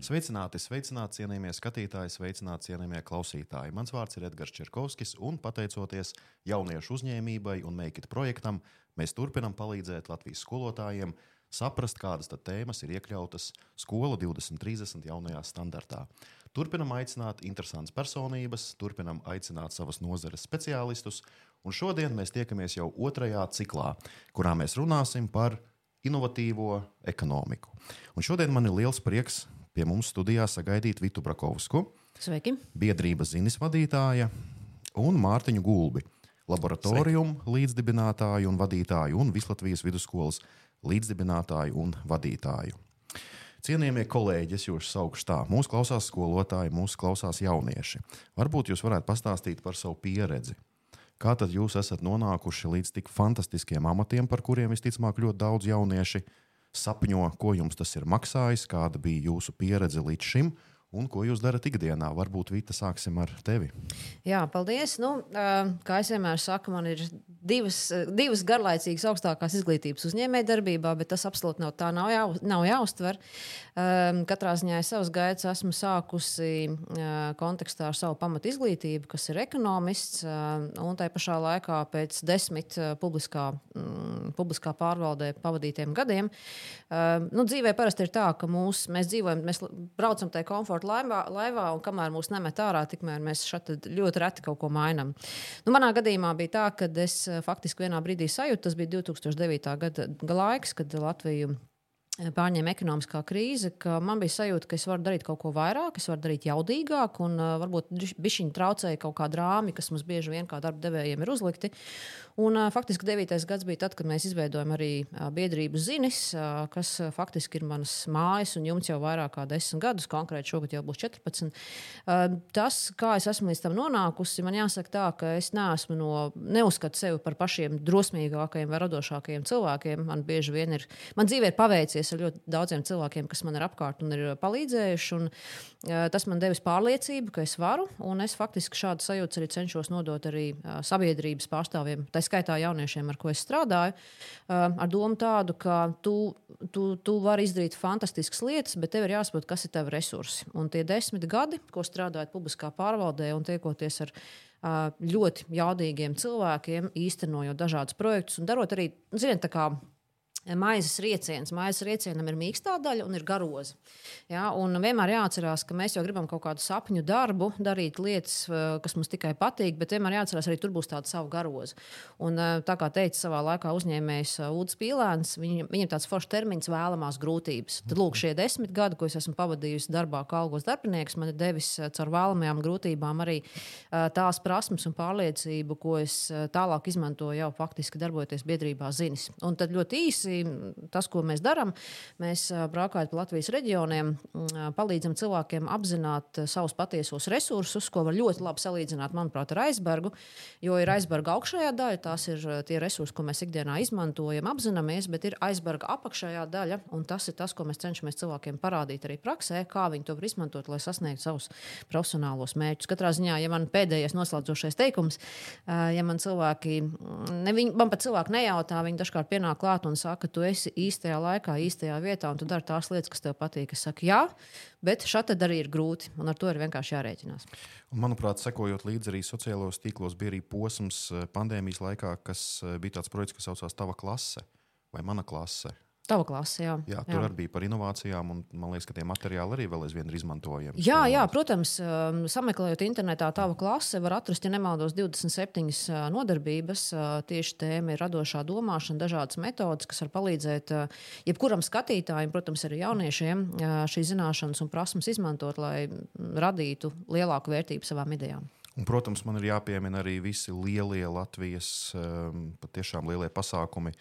Sveicināti, sveicināti, cienījamie skatītāji, sveicināti, cienījamie klausītāji. Mans vārds ir Edgars Čerkovskis, un pateicoties jauniešu uzņēmībai un It projektam, mēs turpinām palīdzēt Latvijas skolotājiem saprast, kādas tēmas ir iekļautas Skola 2030 jaunajā standartā. Turpinam aicināt interesantas personības, turpinam aicināt savas nozares speciālistus, un šodien mēs tiekamies jau otrajā ciklā, kurā mēs runāsim par inovatīvo ekonomiku. Un šodien man ir liels prieks pie mums studijā sagaidīt Vitu Brakovsku, Sveiki. biedrības zinis vadītāja un Mārtiņu Gulbi, laboratoriju līdzdibinātāju un vadītāju un Vislatvijas vidusskolas līdzdibinātāju un vadītāju. Cienījamie kolēģi, es jūs saukšu tā. Mūsu klausās skolotāji, mūsu klausās jaunieši. Varbūt jūs varētu pastāstīt par savu pieredzi. Kā tad jūs esat nonākuši līdz tik fantastiskiem amatiem, par kuriem visticamāk ļoti daudz jaunieši sapņo, ko jums tas ir maksājis, kāda bija jūsu pieredze līdz šim, un ko jūs darat ikdienā? Varbūt Vita sāksim ar tevi. Jā, paldies. Nu, kā es vienmēr saku, man ir divas, divas garlaicīgas augstākās izglītības uzņēmējdarbībā, bet tas absolūti nav tā, nav, jā, nav jāuztver. Katrā ziņā es savus gaitas esmu sākusi kontekstā ar savu pamatu izglītību, kas ir ekonomists, un tai pašā laikā pēc desmit publiskā, publiskā pārvaldē pavadītiem gadiem. Nu, dzīvē parasti ir tā, ka mūs, mēs dzīvojam, mēs braucam tajā komfortā transporta laivā, laivā un kamēr mūs nemet ārā, tikmēr mēs šeit ļoti reti kaut ko mainām. Nu, manā gadījumā bija tā, ka es eh, faktiski vienā brīdī sajūtu, tas bija 2009. gada laiks, kad Latvija eh, pārņēma ekonomiskā krīze, ka man bija sajūta, ka es varu darīt kaut ko vairāk, es varu darīt jaudīgāk, un uh, varbūt bišķiņi traucēja kaut kāda rāmi, kas mums bieži vien kā darba devējiem ir uzlikti. Un, uh, faktiski 9. gads bija tad, kad mēs izveidojam arī uh, biedrību zinis, uh, kas uh, faktiski ir manas mājas un jumts jau vairāk kā 10 gadus, konkrēti šogad jau būs 14. Uh, tas, kā es esmu līdz tam nonākusi, man jāsaka tā, ka es neesmu no, neuzskatu sevi par pašiem drosmīgākajiem vai radošākajiem cilvēkiem. Man bieži vien ir, man dzīvē ir paveicies ar ļoti daudziem cilvēkiem, kas man ir apkārt un ir palīdzējuši. Un, uh, tas man devis pārliecību, ka es varu, un es faktiski šādu sajūtu arī cenšos nodot arī uh, sabiedrības pārstāvjiem tā skaitā jauniešiem, ar ko es strādāju, ar domu tādu, ka tu, tu, tu vari izdarīt fantastiskas lietas, bet tev ir jāsaprot, kas ir tavi resursi. Un tie desmit gadi, ko strādājot publiskā pārvaldē un tiekoties ar ļoti jaudīgiem cilvēkiem, īstenojot dažādus projektus un darot arī, ziniet, tā kā Maizes rieciens. Maizes riecienam ir mīkstā daļa un ir garoza. Ja, un vienmēr jāatcerās, ka mēs jau gribam kaut kādu sapņu darbu, darīt lietas, eh, kas mums tikai patīk, bet vienmēr jāatcerās, arī tur būs tāda sava garoza. Un, eh, tā kā teica savā laikā uzņēmējs eh, Udis Pīlēns, viņam, viņam tāds foršs termins vēlamās grūtības. Tad lūk, šie desmit gadi, ko es esmu pavadījusi darbā kā algos darbinieks, man ir devis caur vēlamajām grūtībām arī tās prasmes un pārliecību, ko es tālāk izmantoju jau faktiski darbojoties biedrībā zinis. Un tad ļoti īsi tas, ko mēs darām, mēs braukājot pa Latvijas reģioniem, palīdzam cilvēkiem apzināt savus patiesos resursus, ko var ļoti labi salīdzināt, manuprāt, ar aizbergu. Jo ir aizberga augšējā daļa, tās ir tie resursi, ko mēs ikdienā izmantojam, apzināmies, bet ir aizberga apakšējā daļa, un tas ir tas, ko mēs cenšamies cilvēkiem parādīt arī praksē, kā viņi to var izmantot, lai sasniegtu savus profesionālos mērķus. Katrā ziņā, ja man pēdējais noslēdzošais teikums, ja man cilvēki, ne, viņi, man pat cilvēki nejautā, viņi dažkārt pienāk klāt un saka, ka tu esi īstajā laikā, īstajā vietā un tu dari tās lietas, kas tev patīk. Es saku, jā, bet šādi arī ir grūti, un ar to ir vienkārši jārēķinās. Un, manuprāt, sekojot līdzi arī sociālajos tīklos, bija arī posms eh, pandēmijas laikā, kas eh, bija tāds projekts, kas saucās Tava klase vai Mana klase. Tava klase, jā. jā tur jā. arī bija par inovācijām, un man liekas, ka tie materiāli arī vēl aizvien ir izmantojami. Jā, jā, protams, um, sameklējot internetā, tava klase var atrast, ja nemaldos, 27 uh, nodarbības. Uh, tieši tēma ir radošā domāšana, dažādas metodas, kas var palīdzēt uh, jebkuram skatītājam, protams, arī jauniešiem, šīs zināšanas un prasmes izmantot, lai radītu lielāku vērtību savām idejām. Un, protams, man ir jāpiemina arī visi lielie Latvijas um, patiešām lielie pasākumi,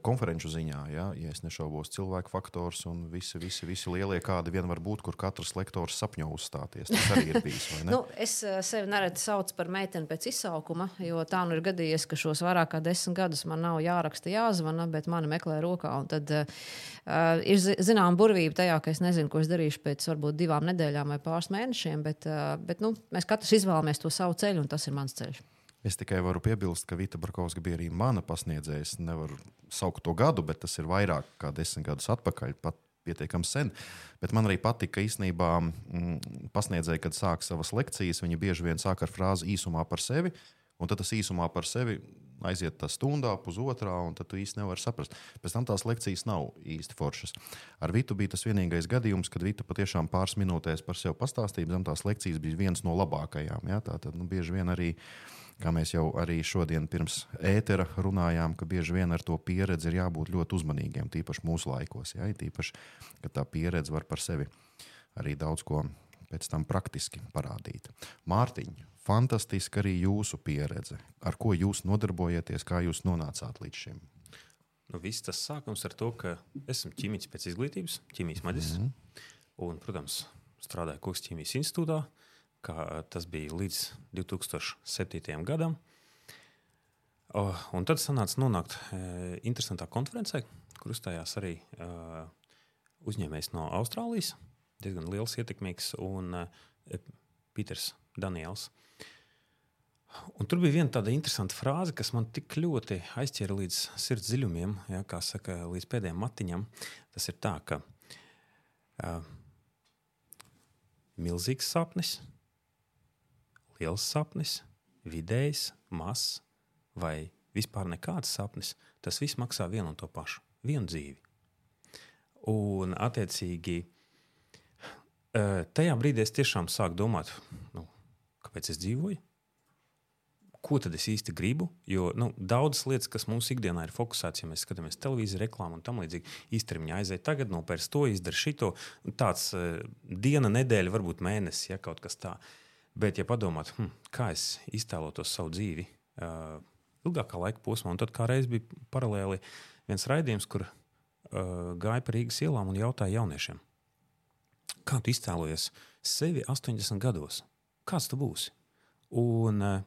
konferenču ziņā, ja, ja es nešaubos, cilvēku faktors un visi, visi, visi lielie kādi vien var būt, kur katrs lektors sapņo uzstāties. Tas arī ir bijis. nu, es eh, sevi nereti saucu par meiteni pēc izsaukuma, jo tā nu ir gadījies, ka šos vairāk kā desmit gadus man nav jāraksta, jāzvana, bet mani meklē rokā. Tad uh, ir zināma burvība tajā, ka es nezinu, ko es darīšu pēc varbūt divām nedēļām vai pāris mēnešiem, bet, uh, bet nu, mēs katrs izvēlamies to savu ceļu, un tas ir mans ceļš. Es tikai varu piebilst, ka Vita Barkovska bija arī mana pasniedzēja. Es nevaru saukt to gadu, bet tas ir vairāk kā desmit gadus atpakaļ. Pat pietiekami sen. Bet man arī patika īstenībā mm, pasniedzēji, kad sāk savas lekcijas, viņi bieži vien sāk ar frāzi īsumā par sevi. Un tad tas īsumā par sevi aiziet tā stundā, pusotrā, un tu īsti nevari saprast. Pēc tam tās lekcijas nav īsti foršas. Ar Vitu bija tas vienīgais gadījums, kad Vita patiešām pāris minūtēs par sevi pastāstīja. Zem tās lekcijas bija viens no labākajām. Ja? Tā tad nu, bieži vien arī. Kā mēs jau arī šodien pirms ētera runājām, ka bieži vien ar to pieredzi ir jābūt ļoti uzmanīgiem, tīpaši mūsu laikos. Ja? Tīpaši, ka tā pieredze var par sevi arī daudz ko pēc tam praktiski parādīt. Mārtiņa, fantastiska arī jūsu pieredze. Ar ko jūs nodarbojieties, kā jūs nonācāt līdz šim? Nu, viss tas sākums ar to, ka esmu ķīmijs pēc izglītības, ķīmijas maģis. Mm -hmm. Un, protams, strādāju Koks ķīmijas institūtā, kā tas bija līdz 2007. gadam. Oh, un tad sanāca nonākt e, interesantā konferencē, kur uzstājās arī e, uzņēmējs no Austrālijas, diezgan liels, ietekmīgs, un e, Pīters Daniels. Un tur bija viena tāda interesanta frāze, kas man tik ļoti aizķēra līdz sirds dziļumiem, ja, kā saka, līdz pēdējiem matiņam. Tas ir tā, ka uh, milzīgs sapnis, liels sapnis, vidējs, mazs vai vispār nekāds sapnis, tas viss maksā vienu un to pašu, vienu dzīvi. Un, attiecīgi, uh, tajā brīdī es tiešām sāku domāt, nu, kāpēc es dzīvoju ko tad es īsti gribu. Jo nu, daudzas lietas, kas mums ikdienā ir fokusētas, ja mēs skatāmies televīziju, reklāmu un tam līdzīgi, īstermiņā aiziet tagad, nopērts to, izdara šito. Tāds uh, diena, nedēļa, varbūt mēnesis, ja kaut kas tāds. Bet, ja padomāt, hm, kā es iztēlotos savu dzīvi uh, ilgākā laika posmā, un tad kā reiz bija paralēli viens raidījums, kur uh, gāja pa Rīgas ielām un jautāja jauniešiem, kā tu iztēlojies sevi 80 gados? Kāds tu būsi? Un uh,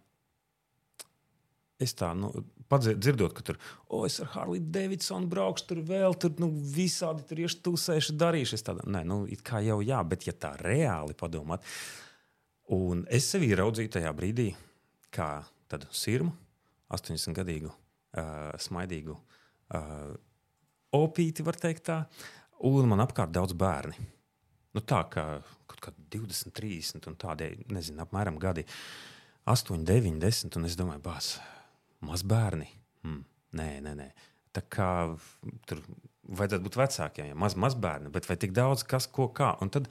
es tā nu, dzirdot, ka tur oh, es ar Harliju Davidsonu braukšu, tur vēl tur nu, visādi tur iešu tusēšu, darīšu. Es tādu, nē, nu, it kā jau jā, bet ja tā reāli padomāt, un es sevi ieraudzīju tajā brīdī, kā tādu sirmu, 80-gadīgu, uh, smaidīgu uh, opīti, var teikt tā, un man apkārt daudz bērni. Nu, tā kā kaut kādi 20, 30 un tādie, nezinu, apmēram gadi. 8, 9, 10, un es domāju, bāz, mazbērni. Hmm. Nē, nē, nē. Tā kā tur vajadzētu būt vecākiem, ja maz, mazbērni, bet vai tik daudz, kas, ko, kā. Un tad,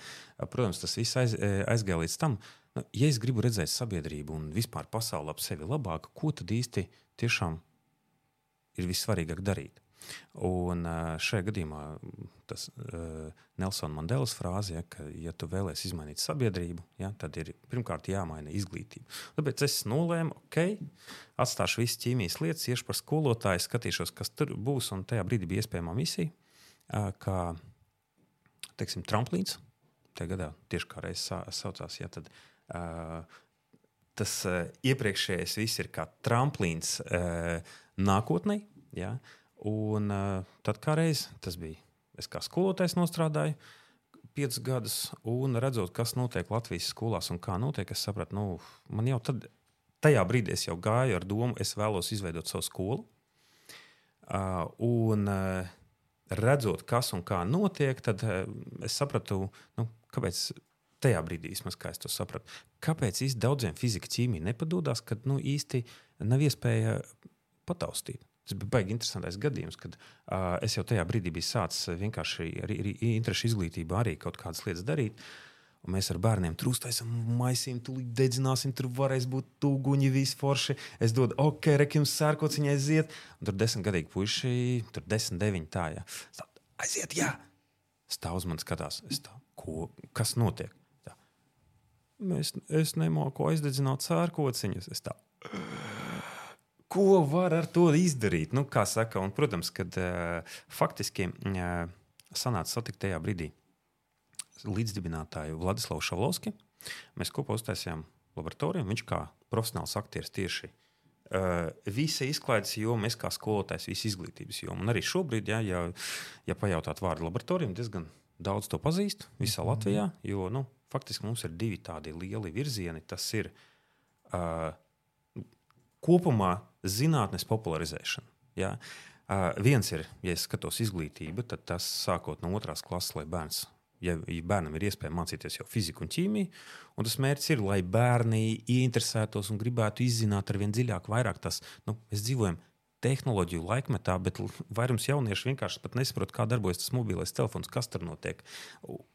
protams, tas viss aiz, aizgāja līdz tam, nu, ja es gribu redzēt sabiedrību un vispār pasauli ap sevi labāk, ko tad īsti tiešām ir vissvarīgāk darīt. Un šajā gadījumā tas uh, Nelsona Mandelas frāze, ja, ka, ja tu vēlēsies izmainīt sabiedrību, ja, tad ir pirmkārt jāmaina izglītība. Tāpēc es nolēmu, ok, atstāšu visas ķīmijas lietas, iešu par skolotāju, skatīšos, kas tur būs. Un tajā brīdī bija iespējama misija, uh, kā teiksim, tramplīns. Tajā gadā tieši kā reizes saucās. Ja, tad, uh, tas iepriekšējais viss ir kā tramplīns nākotnē. Ja, Un tad kā reiz tas bija. Es kā skolotājs strādāju piecus gadus, un redzot, kas notiek Latvijas skolās un kā notiek, es sapratu, nu, man jau tad, tajā brīdī es jau gāju ar domu, es vēlos izveidot savu skolu. Uh, un uh, redzot, kas un kā notiek, tad uh, es sapratu, nu, kāpēc. Tajā brīdī, vismaz, kā es to sapratu, kāpēc īsti daudziem fizika ķīmija nepadodas, kad nu, īsti nav iespēja pataustīt. Tas bija baigi interesants gadījums, kad uh, es jau tajā brīdī biju sācis vienkārši arī interešu izglītībā, arī kaut kādas lietas darīt. Un mēs ar bērniem tur uztaisām maisīm, tūlīt dedzināsim, tur varēs būt tūguņi, visi forši. Es dodu, ok, rek, jums sērkociņai aiziet. Un tur desmit gadīgi puiši, tur desmit, deviņi tā. Tā, aiziet, jā. Stāv uz manis skatās, tā, ko, kas notiek. Mēs, es nemāku aizdedzināt sērkociņus. Es tā ko var ar to izdarīt? Nu, kā saka, un, protams, kad uh, faktiski uh, sanāca satikt tajā brīdī līdzdibinātāju Vladislavu Šalovski. Mēs kopā uztaisījām laboratoriju. Viņš kā profesionāls aktieris tieši uh, visa izklaides joma, es kā skolotājs, visa izglītības joma. Un arī šobrīd, ja, ja, ja pajautāt vārdu laboratoriju, diezgan daudz to pazīst visā -hmm. Latvijā. Jo nu, faktiski mums ir divi tādi lieli virzieni. Tas ir uh, kopumā zinātnes popularizēšana. Ja? Uh, viens ir, ja es skatos izglītību, tad tas sākot no otrās klases, lai bērns, ja, ja bērnam ir iespēja mācīties jau fiziku un ķīmiju, un tas mērķis ir, lai bērni ieinteresētos un gribētu izzināt ar vien dziļāk, vairāk tas, nu, mēs dzīvojam tehnoloģiju laikmetā, bet vairums jauniešu vienkārši nesaprot, kā darbojas tas mobilais telefons, kas tur notiek.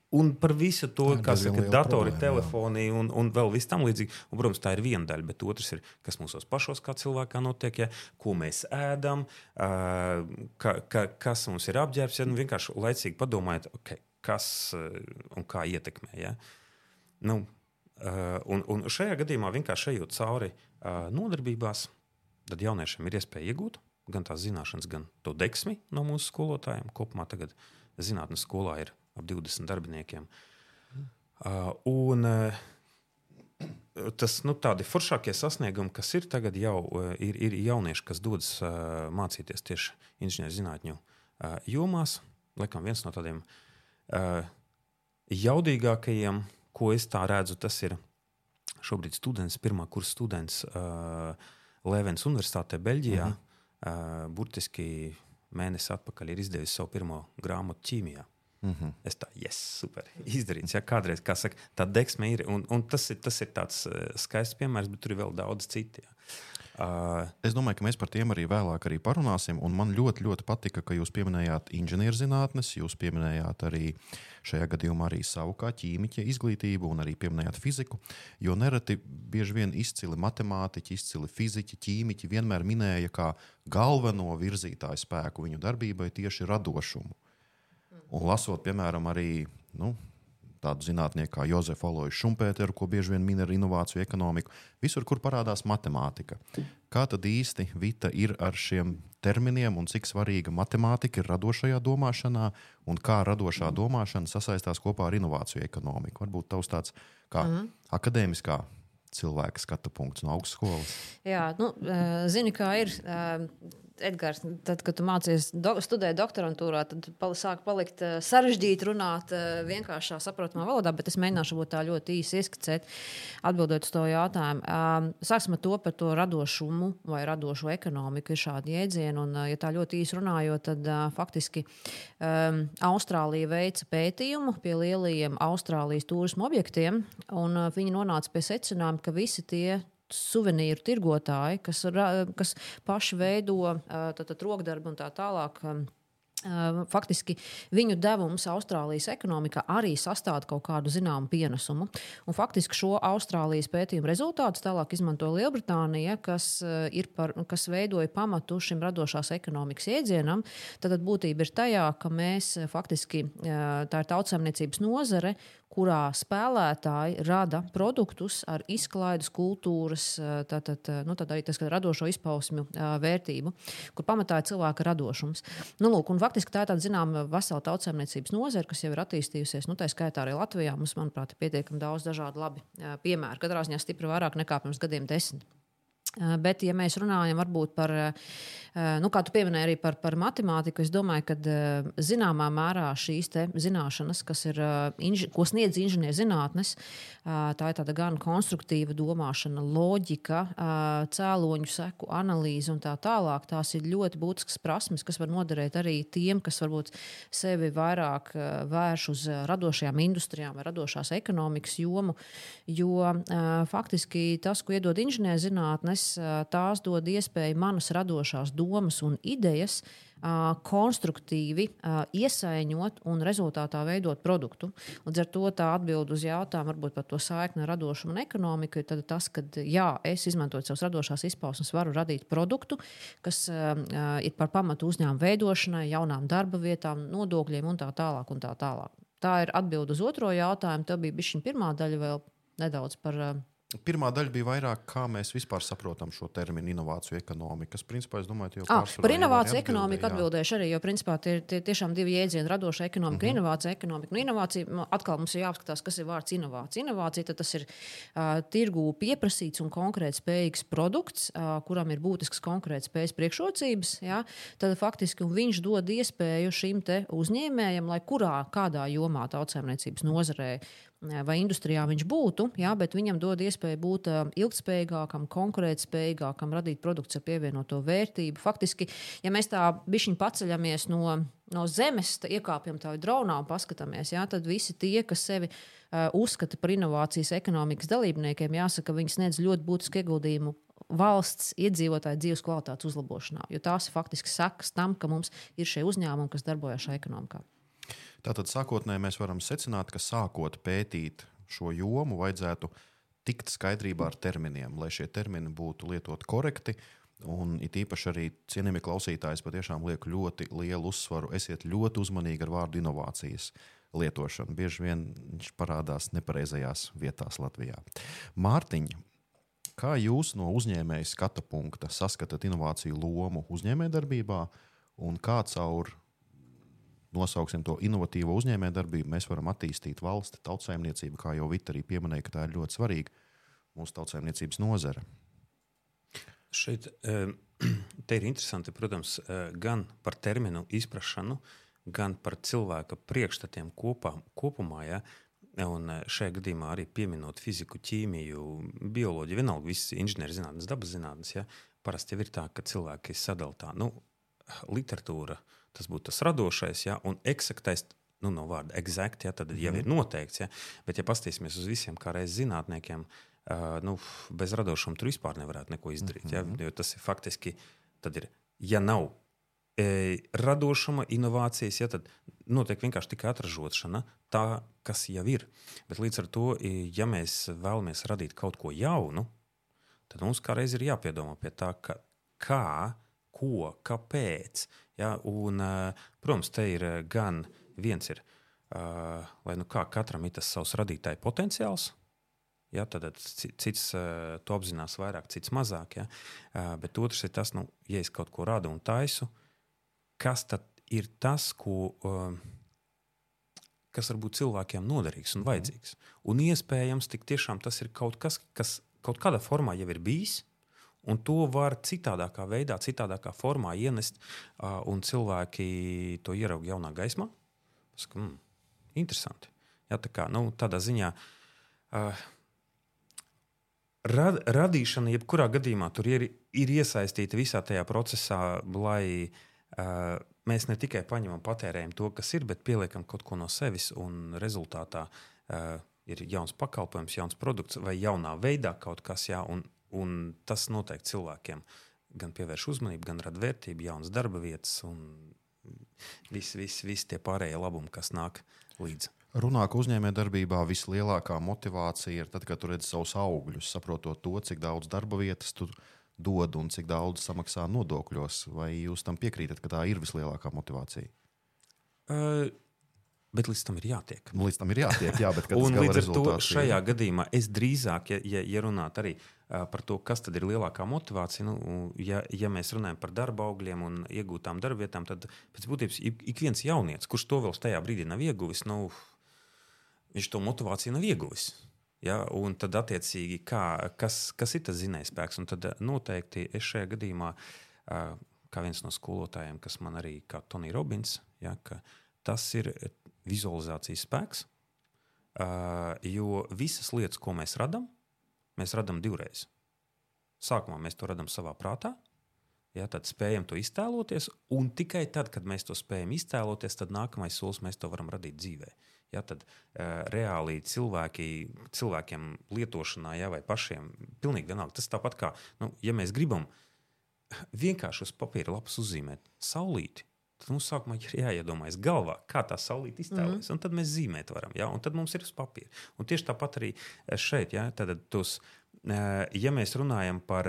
Un par visu to, Tā ir saka, liela datori, problēma, jā. telefoni un, un vēl viss tam līdzīgi. Un, protams, tā ir viena daļa, bet otrs ir, kas mūsos pašos kā cilvēkā notiek, ja, ko mēs ēdam, ā, ka, ka, kas mums ir apģērbs. Ja, nu, vienkārši laicīgi padomājiet, okay, kas ā, un kā ietekmē. Ja. Nu, ā, un, un šajā gadījumā vienkārši ejot cauri ā, nodarbībās, tad jauniešiem ir iespēja iegūt gan tās zināšanas, gan to deksmi no mūsu skolotājiem. Kopumā tagad zinātnīs skolā ir ap 20 darbiniekiem. Uh, un, uh, tas nu, tādi foršākie sasniegumi, kas ir tagad, jau uh, ir, ir jaunieši, kas dodas uh, mācīties tieši inženierzinātņu uh, jomās. Laikam viens no tādiem uh, jaudīgākajiem, ko es tā redzu, tas ir šobrīd students, pirmā kursa students uh, Lēvens Universitātē, Beļģijā. Uh -huh. uh, burtiski mēnesi atpakaļ ir izdevusi savu pirmo grāmatu ķīmijā. Mm -hmm. Es tā, yes, super, izdarīts. Ja, kādreiz, kā saka, tā deksme ir. Un, un tas, ir, tas ir tāds uh, skaists piemērs, bet tur ir vēl daudz citu. Ja. Uh, Es domāju, ka mēs par tiem arī vēlāk arī parunāsim. Un man ļoti, ļoti patika, ka jūs pieminējāt inženierzinātnes, jūs pieminējāt arī šajā gadījumā arī savu kā ķīmiķa izglītību un arī pieminējāt fiziku. Jo nereti bieži vien izcili matemātiķi, izcili fiziķi, ķīmiķi vienmēr minēja kā galveno virzītāju spēku viņu darbībai tieši radošumu. Un lasot, piemēram, arī nu, tādu zinātnieku kā Jozefu Aloju Šumpēteru, ko bieži vien min ar inovāciju ekonomiku, visur, kur parādās matemātika. Kā tad īsti Vita ir ar šiem terminiem un cik svarīga matemātika ir radošajā domāšanā un kā radošā domāšana sasaistās kopā ar inovāciju ekonomiku? Varbūt tavs tāds kā mm -hmm. akadēmiskā cilvēka skatu punkts no augstskolas. Jā, nu, eh, zini, kā ir. Edgars, tad, kad tu mācies do, studēt doktorantūrā, tad pal sāk palikt uh, sarežģīti runāt uh, vienkāršā, saprotamā valodā, bet es mēģināšu būt tā ļoti īsi ieskicēt, atbildot uz to jautājumu. Um, sāksim ar to par to radošumu vai radošo ekonomiku. Ir šādi jēdzieni, un, uh, ja tā ļoti īsi runājot, tad uh, faktiski um, Austrālija veica pētījumu pie lielajiem Austrālijas turismu objektiem, un uh, viņi nonāca pie secinājuma, ka visi tie suvenīru tirgotāji, kas, kas paši veido rokdarbu un tā tālāk. Faktiski viņu devums Austrālijas ekonomikā arī sastāv kaut kādu zināmu pienesumu. Un faktiski šo Austrālijas pētījumu rezultātus tālāk izmanto Lielbritānija, kas, par, kas veidoja pamatu šim radošās ekonomikas iedzienam. Tad būtība ir tajā, ka mēs faktiski tā ir tautsēmniecības nozare, kurā spēlētāji rada produktus ar izklaides, kultūras, tātad, nu, tad arī tas, radošo izpausmju ā, vērtību, kur pamatā ir cilvēka radošums. Nu, lūk, faktiski tā ir tāda zināmā vesela tautsēmniecības nozare, kas jau ir attīstījusies. Nu, tā skaitā arī Latvijā mums, manuprāt, ir pietiekami daudz dažādu labi piemēru. Katrā ziņā stipri vairāk nekā pirms gadiem desmit. Ā, Bet, ja mēs runājam par, ā, nu, kā tu pieminēji, arī par, par matemātiku, es domāju, ka ā, zināmā mērā šīs zināšanas, kas ir, ko sniedz inženierzinātnes, tā ir tāda gan konstruktīva domāšana, loģika, cēloņu seku analīze un tā tālāk. Tās ir ļoti būtiskas prasmes, kas var noderēt arī tiem, kas varbūt sevi vairāk vērš uz radošajām industrijām vai radošās ekonomikas jomu. Jo faktiski tas, ko iedod inženierzinātnes, ā, tās dod iespēju manas radošās domas un idejas konstruktīvi ā, iesaiņot un rezultātā veidot produktu. Līdz ar to tā atbild uz jautājumu varbūt par to saikni ar radošumu un ekonomiku ir tas, ka jā, es izmantojot savas radošās izpausmes, varu radīt produktu, kas ir par pamatu uzņēmumu veidošanai, jaunām darba vietām, nodokļiem un tā tālāk. Un tā, tālāk. tā ir atbilde uz otro jautājumu. Tā bija šī pirmā daļa vēl nedaudz par Pirmā daļa bija vairāk, kā mēs vispār saprotam šo terminu inovāciju ekonomika. kas, Principā, es domāju, ka par inovāciju ekonomiku jā. atbildēšu arī, jo principā tie ir tie tiešām divi jēdzieni - radoša ekonomika, uh -huh. inovācija ekonomika. Nu, inovācija atkal mums ir jāapskatās, kas ir vārds inovācija. Inovācija tas ir uh, tirgū pieprasīts un konkrēti spējīgs produkts, uh, kuram ir būtisks konkrēts spējas priekšrocības. Ja? Tad faktiski viņš dod iespēju šim uzņēmējam, lai kurā kādā jomā tautsēmniecības nozarē vai industrijā viņš būtu, jā, bet viņam dod iespēju būt uh, ilgspējīgākam, konkurētspējīgākam, radīt produktus ar pievienoto vērtību. Faktiski, ja mēs tā bišķiņi paceļamies no, no zemes, iekāpjam tādā dronā un paskatāmies, jā, tad visi tie, kas sevi uh, uzskata par inovācijas ekonomikas dalībniekiem, jāsaka, viņi sniedz ļoti būtisku ieguldījumu valsts iedzīvotāju dzīves kvalitātes uzlabošanā, jo tās faktiski sekas tam, ka mums ir šie uzņēmumi, kas darbojas šajā ekonomikā. Tātad sākotnēji mēs varam secināt, ka sākot pētīt šo jomu, vajadzētu tikt skaidrībā ar terminiem, lai šie termini būtu lietoti korekti. Un it īpaši arī cienījamie klausītāji, patiešām liek ļoti lielu uzsvaru. Esiet ļoti uzmanīgi ar vārdu inovācijas lietošanu. Bieži vien viņš parādās nepareizajās vietās Latvijā. Mārtiņa, kā jūs no uzņēmēja skata punkta saskatāt inovāciju lomu uzņēmējdarbībā un kā caur nosauksim to inovatīvo uzņēmējdarbību, mēs varam attīstīt valsti, tautsājumniecību, kā jau Vita arī pieminēja, ka tā ir ļoti svarīga mūsu tautsājumniecības nozare. Šeit ir interesanti, protams, eh, gan par terminu izpratšanu, gan par cilvēka priekšstatiem kopā, kopumā. Ja? Un eh, šajā gadījumā arī pieminot fiziku, ķīmiju, bioloģiju, vienalga visas inženierzinātnes, dabas zinātnes. Ja? Parasti jau ir tā, ka cilvēki sadalā tā nu, literatūra, uh, tas būtu tas radošais, ja, un eksaktais. Nu, no vārda exact, ja, tad mm jau ir mhm. noteikts. Ja, bet, ja paskatīsimies uz visiem kā reizes zinātniekiem, uh, nu, bez radošuma tur vispār nevarētu neko izdarīt. Mm -hmm. ja, jo tas ir faktiski, tad ir, ja nav e, radošuma, inovācijas, ja, tad notiek vienkārši tikai atražošana, tā, kas jau ir. Bet līdz ar to, ja mēs vēlamies radīt kaut ko jaunu, tad mums kā reiz ir jāpiedomā pie tā, ka, kā, ko, kāpēc. Ja, un, eh, protams, te ir eh, gan viens, ir, lai nu kā katram ir tas savs radītāja potenciāls. Ja, tad cits to apzinās vairāk, cits mazāk. Ja? Bet otrs ir tas, nu, ja es kaut ko radu un taisu, kas tad ir tas, ko, kas varbūt cilvēkiem noderīgs un mhm. vajadzīgs. Un iespējams, tiešām tas ir kaut kas, kas kaut kādā formā jau ir bijis, Un to var citādākā veidā, citādākā formā ienest, un cilvēki to ieraudzīja jaunā gaismā. Saka, mm, interesanti. Ja, tā kā, nu, tādā ziņā uh, rad, radīšana, jebkurā gadījumā, ir, ir iesaistīta visā tajā procesā, lai uh, mēs ne tikai paņemam, patērējam to, kas ir, bet pieliekam kaut ko no sevis, un rezultātā uh, ir jauns pakalpojums, jauns produkts vai jaunā veidā kaut kas, jā, un Un tas noteikti cilvēkiem gan pievērš uzmanību, gan rada vērtību, jaunas darba vietas un visi vis, vis tie pārējie labumi, kas nāk līdzi. Runā, ka uzņēmējdarbībā vislielākā motivācija ir tad, kad tu redzi savus augļus, saprotot to, cik daudz darba vietas tu dod un cik daudz samaksā nodokļos. Vai jūs tam piekrītat, ka tā ir vislielākā motivācija? Uh, Bet līdz tam ir jātiek. Līdz tam ir jātiek, jā, bet un līdz ar to šajā gadījumā es drīzāk, ja, ja, ja runātu arī par to, kas tad ir lielākā motivācija, nu, ja, ja mēs runājam par darba augļiem un iegūtām darbvietām, tad pēc būtības ik, viens jaunietis, kurš to vēl tajā brīdī nav ieguvis, nu, viņš to motivāciju nav ieguvis. Ja, un tad, attiecīgi, kā, kas, kas ir tas zinājspēks? Un tad noteikti es šajā gadījumā, kā viens no skolotājiem, kas man arī kā Tonija Robins, ja, tas ir vizualizācijas spēks, jo visas lietas, ko mēs radām, mēs radām divreiz. Sākumā mēs to radām savā prātā, ja, tad spējam to iztēloties, un tikai tad, kad mēs to spējam iztēloties, tad nākamais solis mēs to varam radīt dzīvē. Ja, tad uh, reāli cilvēki, cilvēkiem lietošanā, ja, vai pašiem, pilnīgi vienalga. Tas tāpat kā, nu, ja mēs gribam vienkārši uz papīra lapas uzzīmēt saulīti, Tad mums sākumā ir jāiedomājas galvā, kā tā saulīte iztēlojas. Mm. Un tad mēs zīmēt varam, ja? un tad mums ir uz papīra. Un tieši tāpat arī šeit, ja, tos, ja mēs runājam par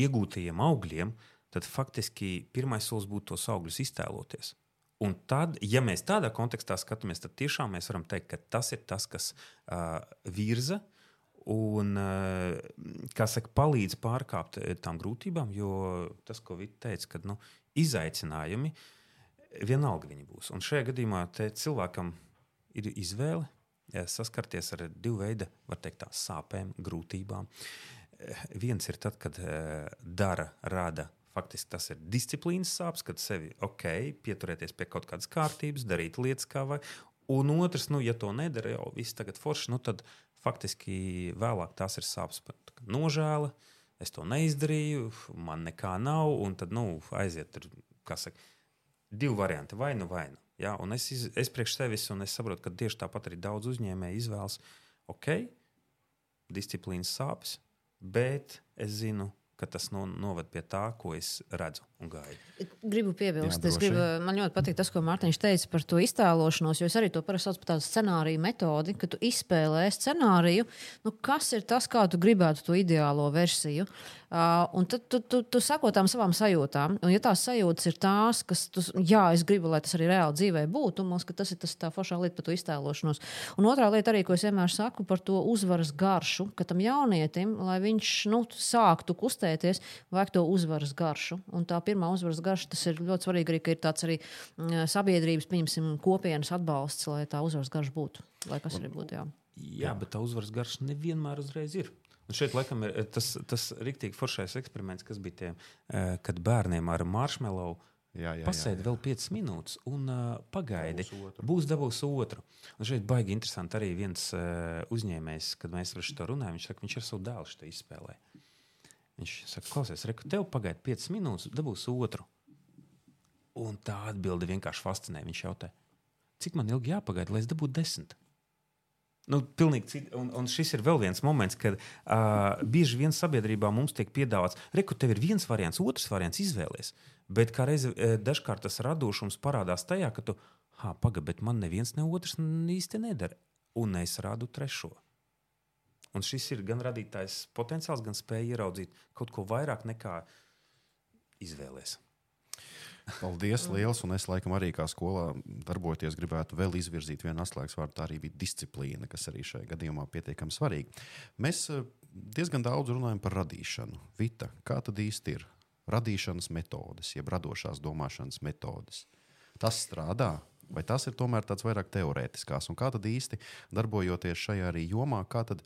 iegūtajiem augļiem, tad faktiski pirmais solis būtu tos augļus iztēloties. Un tad, ja mēs tādā kontekstā skatāmies, tad tiešām mēs varam teikt, ka tas ir tas, kas uh, virza un uh, saka, palīdz pārkāpt tām grūtībām. Jo tas, ko Vita teica, ka nu, izaicinājumi, vienalga viņi būs. Un šajā gadījumā cilvēkam ir izvēle saskarties ar divu veidu, var teikt, sāpēm, grūtībām. Viens ir tad, kad eh, dara, rada. Faktiski tas ir disciplīnas sāpes, kad sevi ok, pieturēties pie kaut kādas kārtības, darīt lietas kā vai. Un otrs, nu, ja to nedara, jau viss tagad forši, nu, tad faktiski vēlāk tās ir sāpes, nožēla. Es to neizdarīju, man nekā nav, un tad nu, aiziet tur, kā saka, divi varianti, vai nu, vai nu. Ja? Un es, iz, es priekš sevis, un es saprotu, ka tieši tāpat arī daudz uzņēmēju izvēlas, ok, disciplīnas sāpes, bet es zinu, ka tas no, noved pie tā, ko es redzu. Gribu piebilst, Jā, gribu, man ļoti patīk tas, ko Mārtiņš teica par to iztēlošanos, jo es arī to parasti saucu par tādu scenāriju metodi, ka tu izspēlē scenāriju, nu, kas ir tas, kā tu gribētu to ideālo versiju. Uh, un tad tu, tu, tu sako tām savām sajūtām. Un, ja tās sajūtas ir tās, kas, tu, jā, es gribu, lai tas arī reāli dzīvē būtu, mums tas ir tas tā foršā lieta par to iztēlošanos. Un otrā lieta arī, ko es vienmēr saku par to uzvaras garšu, ka tam jaunietim, lai viņš nu, sāktu kustēties, vajag to uzvaras garšu. Un tā pirmā uzvaras garša, tas ir ļoti svarīgi arī, ka ir tāds arī mm, sabiedrības, pieņemsim, kopienas atbalsts, lai tā uzvaras garša būtu. Lai kas arī būtu, jā. Jā, bet tā uzvaras garša nevienmēr uzreiz ir. Un šeit, laikam, ir tas, tas rīktīgi foršais eksperiments, kas bija tie, eh, kad bērniem ar jā, pasēdi vēl 5 minūtes un uh, pagaidi. Dabūs otru. Būs dabūs otru. Un šeit baigi interesanti arī viens uh, uzņēmējs, kad mēs par šo runājam, viņš saka, viņš ar savu dēlu šo izspēlē. Viņš saka, klausies, reku, tev pagaidi 5 minūtes, dabūs otru. Un tā atbilde vienkārši fascinē. Viņš jautā, cik man ilgi jāpagaida, lai es dabūtu desmit? Nu, pilnīgi cit, un, un šis ir vēl viens moments, kad uh, bieži vien sabiedrībā mums tiek piedāvāts, reku, tev ir viens variants, otrs variants, izvēlēties. Bet kā reiz uh, dažkārt tas radošums parādās tajā, ka tu, ah, pagaidi, bet man neviens ne otrs īsti nedara. Un es rādu trešo. Un šis ir gan radītājs potenciāls, gan spēja ieraudzīt kaut ko vairāk nekā izvēlēties. Paldies, liels. Un es laikam arī kā skolā darbojoties, gribētu vēl izvirzīt vienu atslēgas vārdu. Tā arī bija disciplīna, kas arī šajā gadījumā pietiekami svarīga. Mēs eh, diezgan daudz runājam par radīšanu. Vita, kā tad īsti ir radīšanas metodes, jeb radošās domāšanas metodes? Tas strādā. Vai tas ir tomēr tāds vairāk teorētiskās, un kā tad īsti darbojoties šajā arī jomā, kā tad,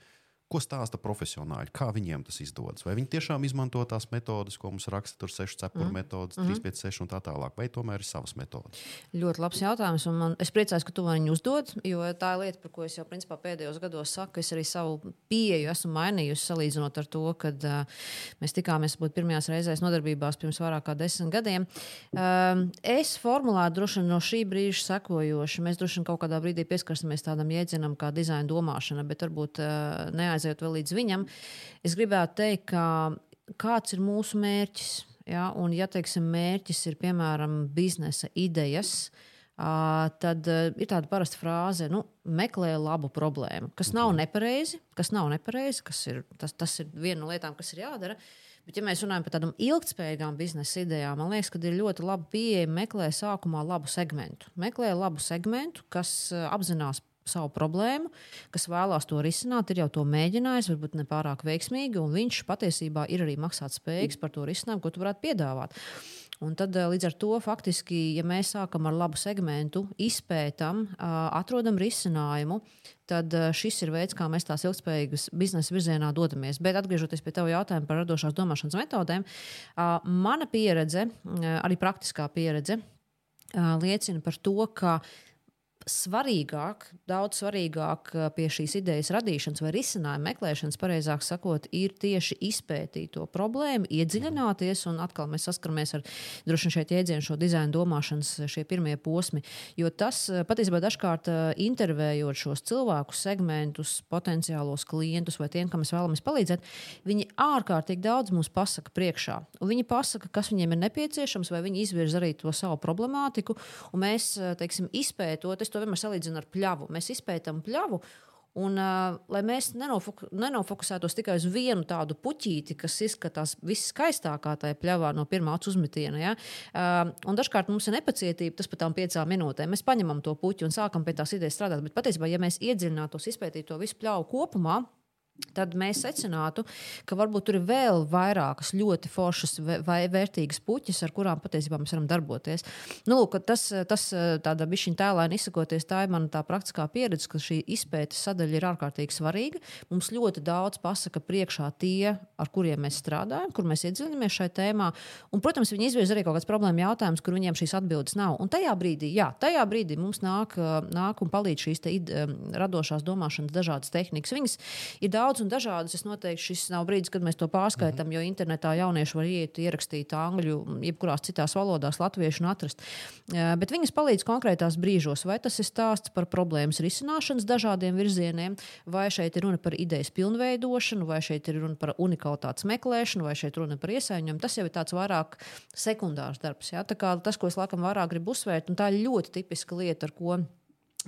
ko stāsta profesionāļi, kā viņiem tas izdodas? Vai viņi tiešām izmanto tās metodes, ko mums raksta tur 6 cepuru mm. metodes, 3, 5, 6 un tā tālāk, vai tomēr ir savas metodes? Ļoti labs jautājums. un Man, es priecājos, ka tu man viņu uzdod, jo tā ir lieta, par ko es jau principā, pēdējos gados saku. Es arī savu pieeju esmu mainījusi salīdzinot ar to, kad uh, mēs tikāmies būt pirmajās reizēs nodarbībās pirms vairāk kā desmit gadiem. Um, es formulēju droši vien no šī brīža sekojoši. Mēs droši vien kaut kādā brīdī pieskarsimies tādam jēdzienam kā dizaina domāšana, bet varbūt uh, neaiziet vēl līdz viņam. Es gribētu teikt, ka kāds ir mūsu mērķis? Ja? Un, ja teiksim, mērķis ir piemēram biznesa idejas, tad ir tāda parasta frāze, nu, meklē labu problēmu, kas nav nepareizi, kas nav nepareizi, kas ir, tas, tas ir viena no lietām, kas ir jādara. Bet, ja mēs runājam par tādām ilgspējīgām biznesa idejām, man liekas, ka ir ļoti laba pieeja meklēt sākumā labu segmentu. Meklē labu segmentu, kas apzinās savu problēmu, kas vēlās to risināt, ir jau to mēģinājis, varbūt ne pārāk veiksmīgi, un viņš patiesībā ir arī maksāt spējīgs par to risinājumu, ko tu varētu piedāvāt. Un tad, eh, līdz ar to, faktiski, ja mēs sākam ar labu segmentu, izpētam, atrodam risinājumu, tad šis ir veids, kā mēs tās ilgspējīgas biznesa virzienā dodamies. Bet atgriežoties pie tava jautājuma par radošās domāšanas metodēm, mana pieredze, arī praktiskā pieredze, liecina par to, ka svarīgāk, daudz svarīgāk eh, pie šīs idejas radīšanas vai risinājuma meklēšanas, pareizāk sakot, ir tieši izpētīt to problēmu, iedziļināties, un atkal mēs saskaramies ar droši vien šeit jēdzienu šo dizaina domāšanas eh, šie pirmie posmi. Jo tas eh, patiesībā dažkārt intervējot šos cilvēkus, segmentus, potenciālos klientus vai tiem, kam mēs vēlamies palīdzēt, viņi ārkārtīgi daudz mums pasaka priekšā. Un viņi pasaka, kas viņiem ir nepieciešams, vai viņi izvirza arī to savu problemātiku, un mēs, teiksim, izpētot, es to vienmēr salīdzinu ar pļavu. Mēs izpētām pļavu. Un, uh, lai mēs nenofoku, nenofokusētos tikai uz vienu tādu puķīti, kas izskatās viskaistākā tajā pļavā no pirmā uzmetiena. Ja? Uh, dažkārt mums ir nepacietība, tas pat tām piecām minūtēm. Mēs paņemam to puķi un sākam pie tās idejas strādāt. Bet patiesībā, ja mēs iedziļinātos, izpētītu to visu pļauju kopumā, tad mēs secinātu, ka varbūt tur ir vēl vairākas ļoti foršas vai vērtīgas puķis, ar kurām patiesībā mēs varam darboties. Nu, lūk, tas, tas tāda bišķiņa tēlēna izsakoties, tā ir mana tā praktiskā pieredze, ka šī izpētes sadaļa ir ārkārtīgi svarīga. Mums ļoti daudz pasaka priekšā tie, ar kuriem mēs strādājam, kur mēs iedziļināmies šajā tēmā. Un, protams, viņi izvirza arī kaut kāds problēma jautājums, kur viņiem šīs atbildes nav. Un tajā brīdī, jā, tajā brīdī mums nāk, nāk un palīdz šīs te, radošās domāšanas dažādas tehnikas. Viņas ir daudz daudz un dažādas. Es noteikti šis nav brīdis, kad mēs to pārskaitām, mm -hmm. jo internetā jaunieši var iet, ierakstīt angļu, jebkurās citās valodās, latviešu un atrast. Bet viņas palīdz konkrētās brīžos, vai tas ir stāsts par problēmas risināšanas dažādiem virzieniem, vai šeit ir runa par idejas pilnveidošanu, vai šeit ir runa par unikalitātes meklēšanu, vai šeit runa par iesaņojumu. Tas jau ir tāds vairāk sekundārs darbs. Ja? Tas, ko es laikam vairāk gribu uzsvērt, un tā ir ļoti tipiska lieta, ar ko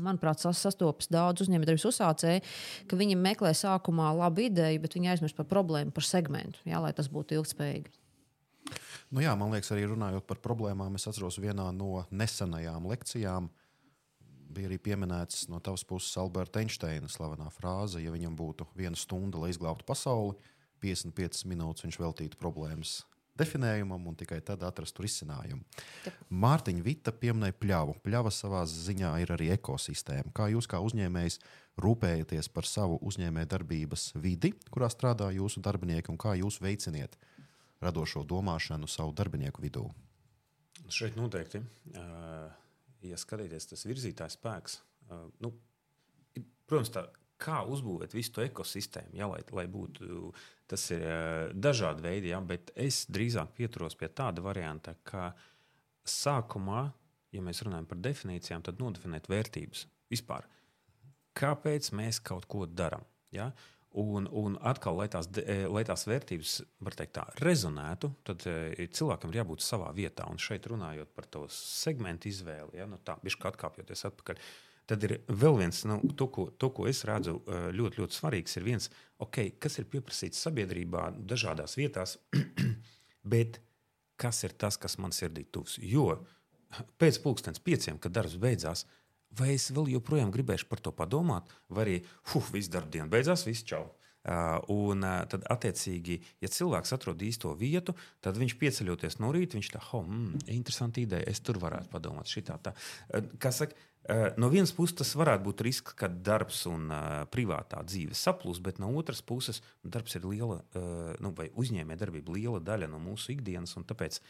manuprāt, sastopas daudz uzņēmējdarbības uzsācēju, ka viņi meklē sākumā labu ideju, bet viņi aizmirst par problēmu, par segmentu, jā, lai tas būtu ilgspējīgi. Nu jā, man liekas, arī runājot par problēmām, es atceros vienā no nesenajām lekcijām. Bija arī pieminēts no tavas puses Alberta Einsteina slavenā frāze, ja viņam būtu viena stunda, lai izglābtu pasauli, 55 minūtes viņš veltītu problēmas definējumam un tikai tad atrastu risinājumu. Mārtiņa Vita pieminēja pļavu. Pļava savā ziņā ir arī ekosistēma. Kā jūs, kā uzņēmējs, rūpējaties par savu uzņēmējdarbības vidi, kurā strādā jūsu darbinieki, un kā jūs veiciniet radošo domāšanu savu darbinieku vidū? Šeit noteikti, ja skatīties tas virzītājs spēks, nu, protams, tā kā uzbūvēt visu to ekosistēmu, ja, lai, lai būtu tas ir dažādi veidi, ja, bet es drīzāk pieturos pie tāda varianta, ka sākumā, ja mēs runājam par definīcijām, tad nodefinēt vērtības vispār. Kāpēc mēs kaut ko darām? Ja? Un, un atkal, lai tās, lai tās vērtības teikt, tā, rezonētu, tad cilvēkam ir jābūt savā vietā. Un šeit runājot par to segmentu izvēli, ja, nu tā, bišķi atkāpjoties atpakaļ. Uh, Tad ir vēl viens, nu, to, ko, to, ko es redzu ļoti, ļoti svarīgs, ir viens, okay, kas ir pieprasīts sabiedrībā dažādās vietās, bet kas ir tas, kas man sirdī tuvs. Jo pēc pulkstenes pieciem, kad darbs beidzās, vai es vēl joprojām gribēšu par to padomāt, vai arī, huh, viss darbdiena beidzās, viss čau. Uh, un uh, tad, attiecīgi, ja cilvēks atrod īsto vietu, tad viņš pieceļoties no rīta, viņš tā, oh, mm, interesanti ideja, es tur varētu padomāt. Šitā, tā. Uh, kā saka, Eh, no vienas puses, tas varētu būt risks, ka darbs un uh, privātā dzīve saplūs, bet no otras puses, darbs ir liela, uh, nu, vai uzņēmējdarbība liela daļa no mūsu ikdienas. Tāpēc,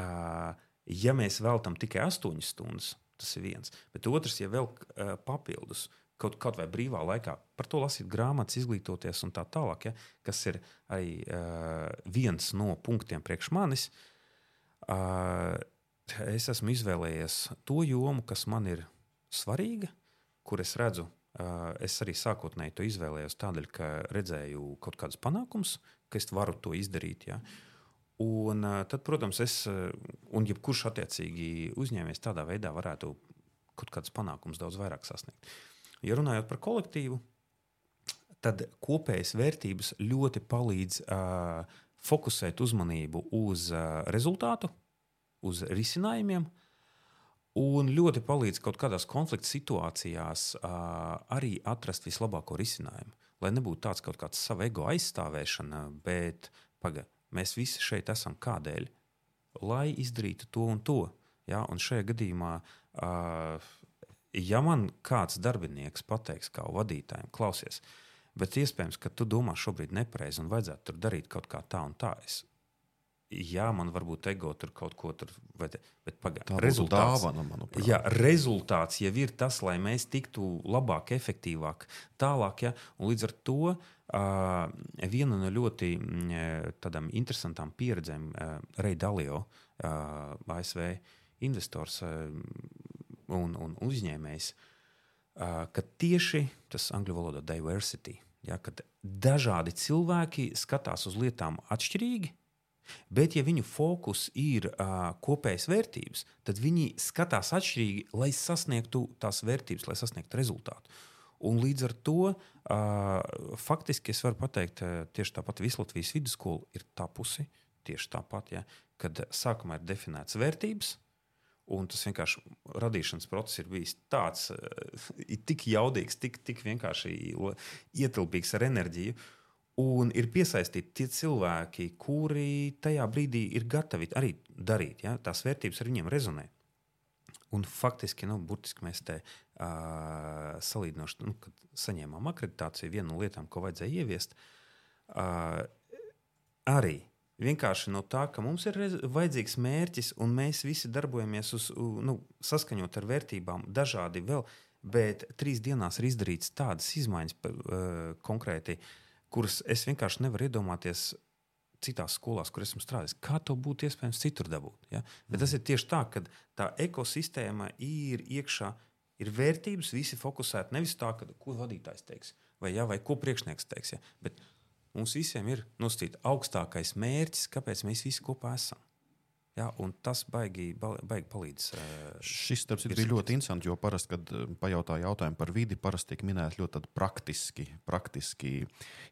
uh, ja mēs veltam tikai 8 stundas, tas ir viens. Bet otrs, ja vēl uh, papildus kaut, kaut vai brīvā laikā par to lasīt grāmatas, izglītoties un tā tālāk, ja, kas ir arī uh, viens no punktiem priekš manis. Uh, es esmu izvēlējies to jomu, kas man ir svarīga, kur es redzu, es arī sākotnēji to izvēlējos tādēļ, ka redzēju kaut kādus panākumus, ka es varu to izdarīt. Ja? Un tad, protams, es un jebkurš attiecīgi uzņēmējs tādā veidā varētu kaut kādus panākumus daudz vairāk sasniegt. Ja runājot par kolektīvu, tad kopējas vērtības ļoti palīdz uh, fokusēt uzmanību uz uh, rezultātu, uz risinājumiem, uh, Un ļoti palīdz kaut kādās konflikta situācijās uh, arī atrast vislabāko risinājumu. Lai nebūtu tāds kaut kāds savu ego aizstāvēšana, bet paga, mēs visi šeit esam kādēļ, lai izdarītu to un to. Ja? Un šajā gadījumā, uh, ja man kāds darbinieks pateiks, kā vadītājiem, klausies, bet iespējams, ka tu domā šobrīd nepareizi un vajadzētu tur darīt kaut kā tā un tā, es jā, man varbūt ego tur kaut ko tur, bet, bet pagaidām. Rezultāts, dāvana, manuprāt. jā, rezultāts jau ir tas, lai mēs tiktu labāk, efektīvāk, tālāk. Ja? Un līdz ar to uh, viena no ļoti uh, tādām interesantām pieredzēm uh, Reida Dalio, uh, ASV investors uh, un, un uzņēmējs, uh, ka tieši tas angļu valodā diversity. Ja, kad dažādi cilvēki skatās uz lietām atšķirīgi, Bet, ja viņu fokus ir uh, kopējas vērtības, tad viņi skatās atšķirīgi, lai sasniegtu tās vērtības, lai sasniegtu rezultātu. Un līdz ar to uh, faktiski es varu pateikt, uh, tieši tāpat Vislatvijas vidusskola ir tapusi tieši tāpat, ja, kad sākumā ir definētas vērtības, Un tas vienkārši radīšanas process ir bijis tāds, uh, tik jaudīgs, tik, tik vienkārši ietilpīgs ar enerģiju. Un ir piesaistīti tie cilvēki, kuri tajā brīdī ir gatavi arī darīt. Ja? Tās vērtības ar viņiem rezonē. Un faktiski, nu, burtiski mēs te uh, salīdzinoši, nu, kad saņēmām akreditāciju, viena no lietām, ko vajadzēja ieviest, uh, arī Vienkārši no tā, ka mums ir vajadzīgs mērķis, un mēs visi darbojamies uz, nu, saskaņot ar vērtībām, dažādi vēl, bet trīs dienās ir izdarīts tādas izmaiņas uh, konkrēti, kuras es vienkārši nevaru iedomāties citās skolās, kur esmu strādājis. Kā to būtu iespējams citur dabūt? Ja? Bet tas ir tieši tā, ka tā ekosistēma ir iekšā, ir vērtības, visi fokusēti nevis tā, ka, ko vadītājs teiks, vai, ja, vai ko priekšnieks teiks. Ja? Bet Mums visiem ir nosacīts augstākais mērķis, kāpēc mēs visi kopā esam. Ja, tas baigi, baigi palīdz. Šis darbs bija ļoti interesants, jo parasti, kad pajautāja jautājumu par vidi, parasti tiek minēti ļoti praktiski, praktiski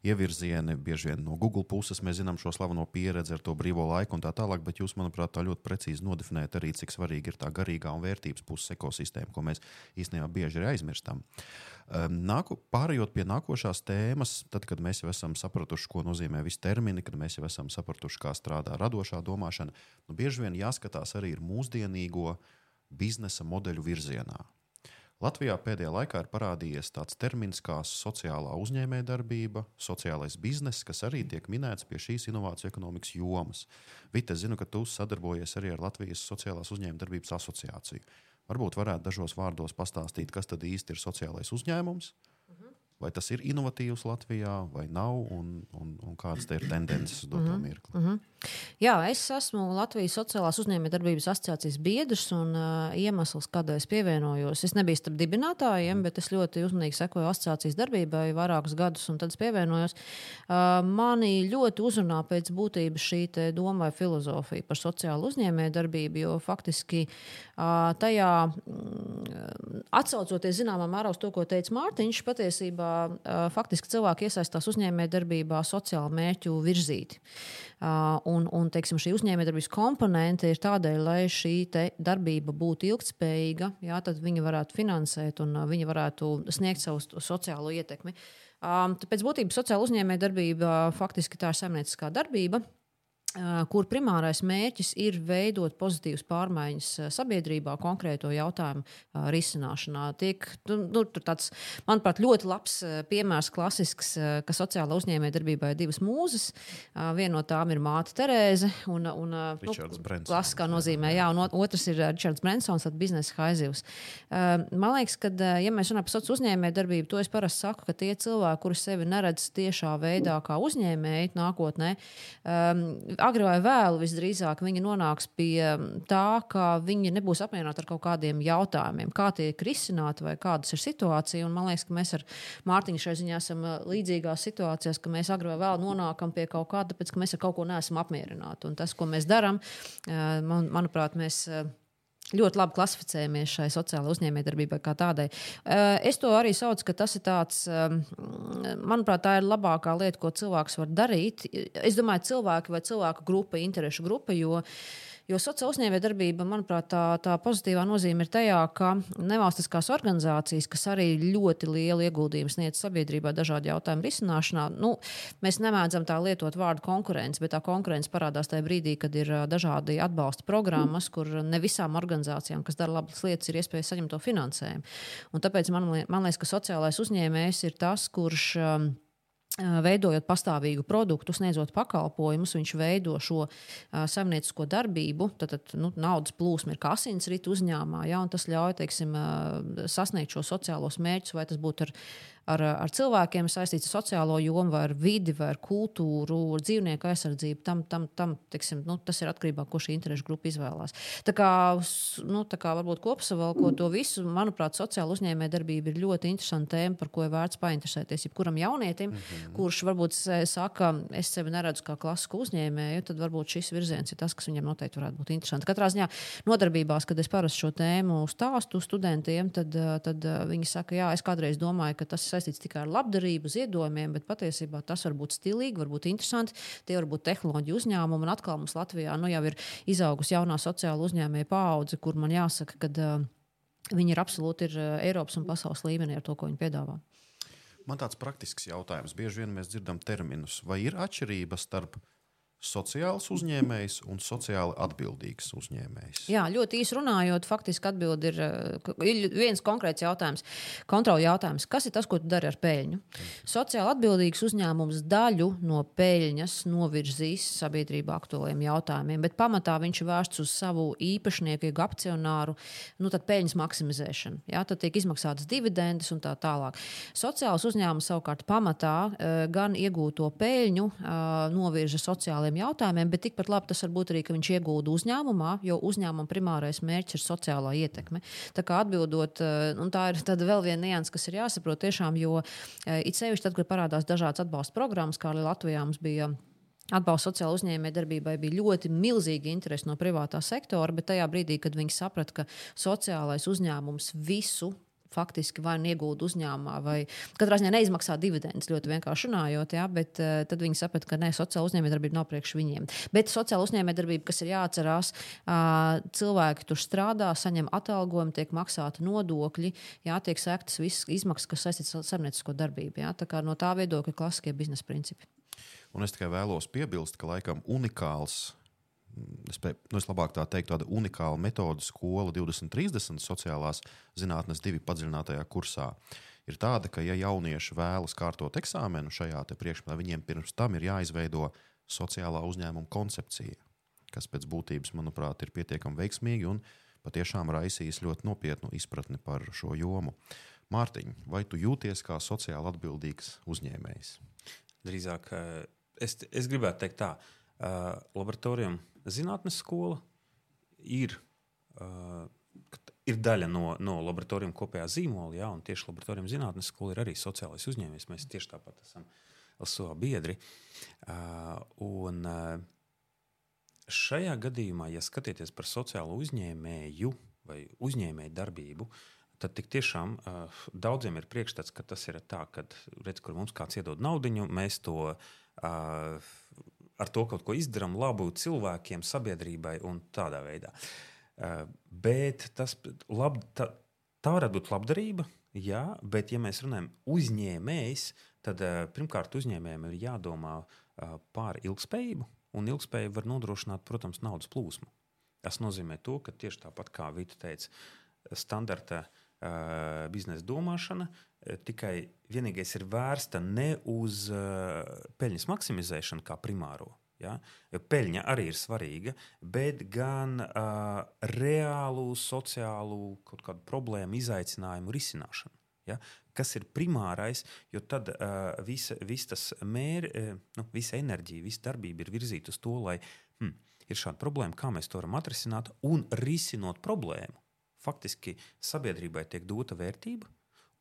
ievirzieni. Bieži vien no Google puses mēs zinām šo slaveno pieredzi ar to brīvo laiku un tā tālāk, bet jūs, manuprāt, tā ļoti precīzi nodefinējat arī, cik svarīgi ir tā garīgā un vērtības puses ekosistēma, ko mēs īstenībā bieži arī aizmirstam. Uh, Nāku, pārējot pie nākošās tēmas, tad, kad mēs jau esam sapratuši, ko nozīmē visi termini, kad mēs jau esam sapratuši, kā strādā radošā domāšana, nu, bieži vien jāskatās arī mūsdienīgo biznesa modeļu virzienā. Latvijā pēdējā laikā ir parādījies tāds termins kā sociālā uzņēmējdarbība, sociālais bizness, kas arī tiek minēts pie šīs inovāciju ekonomikas jomas. Vita, es zinu, ka tu sadarbojies arī ar Latvijas Sociālās uzņēmējdarbības asociāciju. Varbūt varētu dažos vārdos pastāstīt, kas tad īsti ir sociālais uzņēmums, -huh. vai tas ir inovatīvs Latvijā vai nav, un, un, un kādas ir tendences uz doto -huh. mirkli. Uh -huh. Jā, es esmu Latvijas Sociālās uzņēmējdarbības asociācijas biedrs un uh, iemesls, kādēļ es pievienojos. Es nebiju starp dibinātājiem, bet es ļoti uzmanīgi sekoju asociācijas darbībai vairākus gadus, un tad es pievienojos. Uh, mani ļoti uzrunā pēc būtības šī doma vai filozofija par sociālu uzņēmējdarbību, jo faktiski uh, tajā mm, atsaucoties zināmā mērā uz to, ko teica Mārtiņš, patiesībā uh, faktiski cilvēki iesaistās uzņēmējdarbībā sociālu mērķu virzīti. Un, un teiksim, šī uzņēmējdarbības komponente ir tādēļ, lai šī darbība būtu ilgspējīga, jā, tad viņi varētu finansēt un viņi varētu sniegt savu sociālo ietekmi. Um, pēc būtības sociāla uzņēmējdarbība faktiski tā ir saimnieciskā darbība kur primārais mērķis ir veidot pozitīvas pārmaiņas sabiedrībā, konkrēto jautājumu risināšanā. Tiek, nu, nu tāds, manuprāt, ļoti labs piemērs, klasisks, ka sociālā uzņēmējdarbībā ir divas mūzes. Viena no tām ir māte Terēze, un, un nu, klasiskā nozīmē, jā, un otrs ir Ričards Brensons, biznesa haizivs. Man liekas, ka, ja mēs runājam par sociālo uzņēmējdarbību, to es parasti saku, ka tie cilvēki, kuri sevi neredz tiešā veidā kā uzņēmēji nākotnē, agri vai vēlu visdrīzāk viņi nonāks pie tā, ka viņi nebūs apmierināti ar kaut kādiem jautājumiem, kā tie ir risināti vai kādas ir situācija. Un man liekas, ka mēs ar Mārtiņu šai ziņā esam uh, līdzīgās situācijās, ka mēs agri vai vēlu nonākam pie kaut kā, tāpēc ka mēs ar kaut ko neesam apmierināti. Un tas, ko mēs darām, uh, man, manuprāt, mēs uh, ļoti labi klasificējamies šai sociālajai uzņēmējdarbībai kā tādai. Eh, es to arī saucu, ka tas ir tāds, ehm, manuprāt, tā ir labākā lieta, ko cilvēks var darīt. Es domāju, cilvēki vai cilvēku grupa, interešu grupa, jo Jo sociāla uzņēmējdarbība, manuprāt, tā, tā pozitīvā nozīme ir tajā, ka nevalstiskās organizācijas, kas arī ļoti lielu ieguldījumu sniedz sabiedrībā dažādu jautājumu risināšanā, nu, mēs nemēdzam tā lietot vārdu konkurence, bet tā konkurence parādās tajā brīdī, kad ir dažādi atbalsta programmas, kur ne visām organizācijām, kas dara labas lietas, ir iespēja saņemt to finansējumu. Un tāpēc man, man liekas, ka sociālais uzņēmējs ir tas, kurš veidojot pastāvīgu produktu, sniedzot pakalpojumus, viņš veido šo uh, saimniecisko darbību. Tad, tad nu, naudas plūsma ir kā asinsrita uzņēmumā, ja, un tas ļauj teiksim, uh, sasniegt šo sociālos mērķus, vai tas būtu ar ar, ar cilvēkiem saistīts ar sociālo jomu, vai ar vidi, vai ar kultūru, ar dzīvnieku aizsardzību. Tam, tam, tam teiksim, nu, tas ir atkarībā no tā, ko šī interešu grupa izvēlās. Tā kā, nu, tā kā varbūt kopsavilkot to visu, manuprāt, sociāla uzņēmējdarbība ir ļoti interesanta tēma, par ko ir vērts painteresēties jebkuram jaunietim. Mm -hmm. mm. kurš varbūt saka, es sevi neredzu kā klasisku uzņēmēju, tad varbūt šis virziens ir tas, kas viņam noteikti varētu būt interesants. Katrā ziņā nodarbībās, kad es parasti šo tēmu stāstu studentiem, tad, tad viņi saka, jā, es kādreiz domāju, ka tas saistīts tikai ar labdarību, ziedojumiem, bet patiesībā tas var būt stilīgi, var būt interesanti. Tie var būt tehnoloģiju uzņēmumi, un atkal mums Latvijā nu, jau ir izaugusi jaunā sociāla uzņēmēja paudze, kur man jāsaka, ka uh, viņi ir absolūti ir, uh, Eiropas un pasaules līmenī ar to, ko viņi piedāvā. Man tāds praktisks jautājums. Bieži vien mēs dzirdam terminus. Vai ir atšķirība starp sociāls uzņēmējs un sociāli atbildīgs uzņēmējs? Jā, ļoti īsi runājot, faktiski atbild ir, eh, ir viens konkrēts jautājums, kontroli jautājums. Kas ir tas, ko tu dari ar peļņu? Sociāli atbildīgs uzņēmums daļu no peļņas novirzīs sabiedrībā aktuāliem jautājumiem, bet pamatā viņš ir vērsts uz savu īpašnieku, akcionāru, nu peļņas maksimizēšanu. Jā, tad tiek izmaksātas dividendes un tā tālāk. Sociāls uzņēmums savukārt pamatā eh, gan iegūto peļņu eh, novirza sociālajiem sociāliem jautājumiem, bet tikpat labi tas var būt arī, ka viņš iegūda uzņēmumā, jo uzņēmuma primārais mērķis ir sociālā ietekme. Tā kā atbildot, eh, un tā ir vēl viena nianses, kas ir jāsaprot tiešām, jo eh, it sevišķi tad, kad parādās dažādas atbalsta programmas, kā arī Latvijā mums bija. Atbalsts sociālajai uzņēmējdarbībai bija ļoti milzīga interese no privātā sektora, bet tajā brīdī, kad viņi saprata, ka sociālais uzņēmums visu faktiski vai nu iegūda uzņēmumā, vai katrā ziņā neizmaksā dividendus, ļoti vienkārši runājot. Ja, bet uh, tad viņi saprata, ka ne, sociāla uzņēmējdarbība nav priekš viņiem. Bet sociāla uzņēmējdarbība, kas ir jāatcerās, uh, cilvēki tur strādā, saņem atalgojumu, tiek maksāti nodokļi, jā, tiek sektas visas izmaksas, kas saistītas ar saimniecisko darbību. Jā, tā kā no tā viedokļa klasiskie biznesa principi. Un es tikai vēlos piebilst, ka laikam unikāls es, pie, nu, es labāk tā teiktu, tāda unikāla metode skola 2030 sociālās zinātnes divi padziļinātajā kursā. Ir tāda, ka, ja jaunieši vēlas kārtot eksāmenu šajā priekšmetā, viņiem pirms tam ir jāizveido sociālā uzņēmuma koncepcija, kas pēc būtības, manuprāt, ir pietiekami veiksmīga un patiešām raisīs ļoti nopietnu izpratni par šo jomu. Mārtiņ, vai tu jūties kā sociāli atbildīgs uzņēmējs? Drīzāk eh, es, es gribētu teikt tā, uh, laboratorijam zinātnes skola ir, uh, ir daļa no, no laboratorijiem kopējā zīmola, jā, un tieši laboratorijiem zinātnes skola ir arī sociālais uzņēmējs. Mēs tieši tāpat esam LSO biedri. Uh, un, uh, šajā gadījumā, ja skatieties par sociālo uzņēmēju vai uzņēmēju darbību, tad tiešām uh, daudziem ir priekšstats, ka tas ir tā, ka redz, kur mums kāds iedod naudu, mēs to uh, ar to kaut ko izdarām labu cilvēkiem, sabiedrībai un tādā veidā. Uh, bet tas lab, tā, tā varētu būt labdarība, jā, bet, ja mēs runājam uzņēmējs, tad uh, pirmkārt uzņēmējiem ir jādomā uh, par ilgspējību, un ilgspējība var nodrošināt, protams, naudas plūsmu. Tas nozīmē to, ka tieši tāpat kā Vita teica, standarta uh, biznesa domāšana uh, tikai vienīgais ir vērsta ne uz uh, peļņas maksimizēšanu kā primāro, Ja? Peļņa arī ir svarīga, bet gan uh, reālu sociālu problēmu, izaicinājumu risināšanu. Ja? Kas ir primārais, jo tad uh, visa, visa, mēr, uh, nu, visa enerģija, visa darbība ir virzīta uz to, lai hm, ir šāda problēma, kā mēs to varam atrisināt un risinot problēmu. Faktiski sabiedrībai tiek dota vērtība,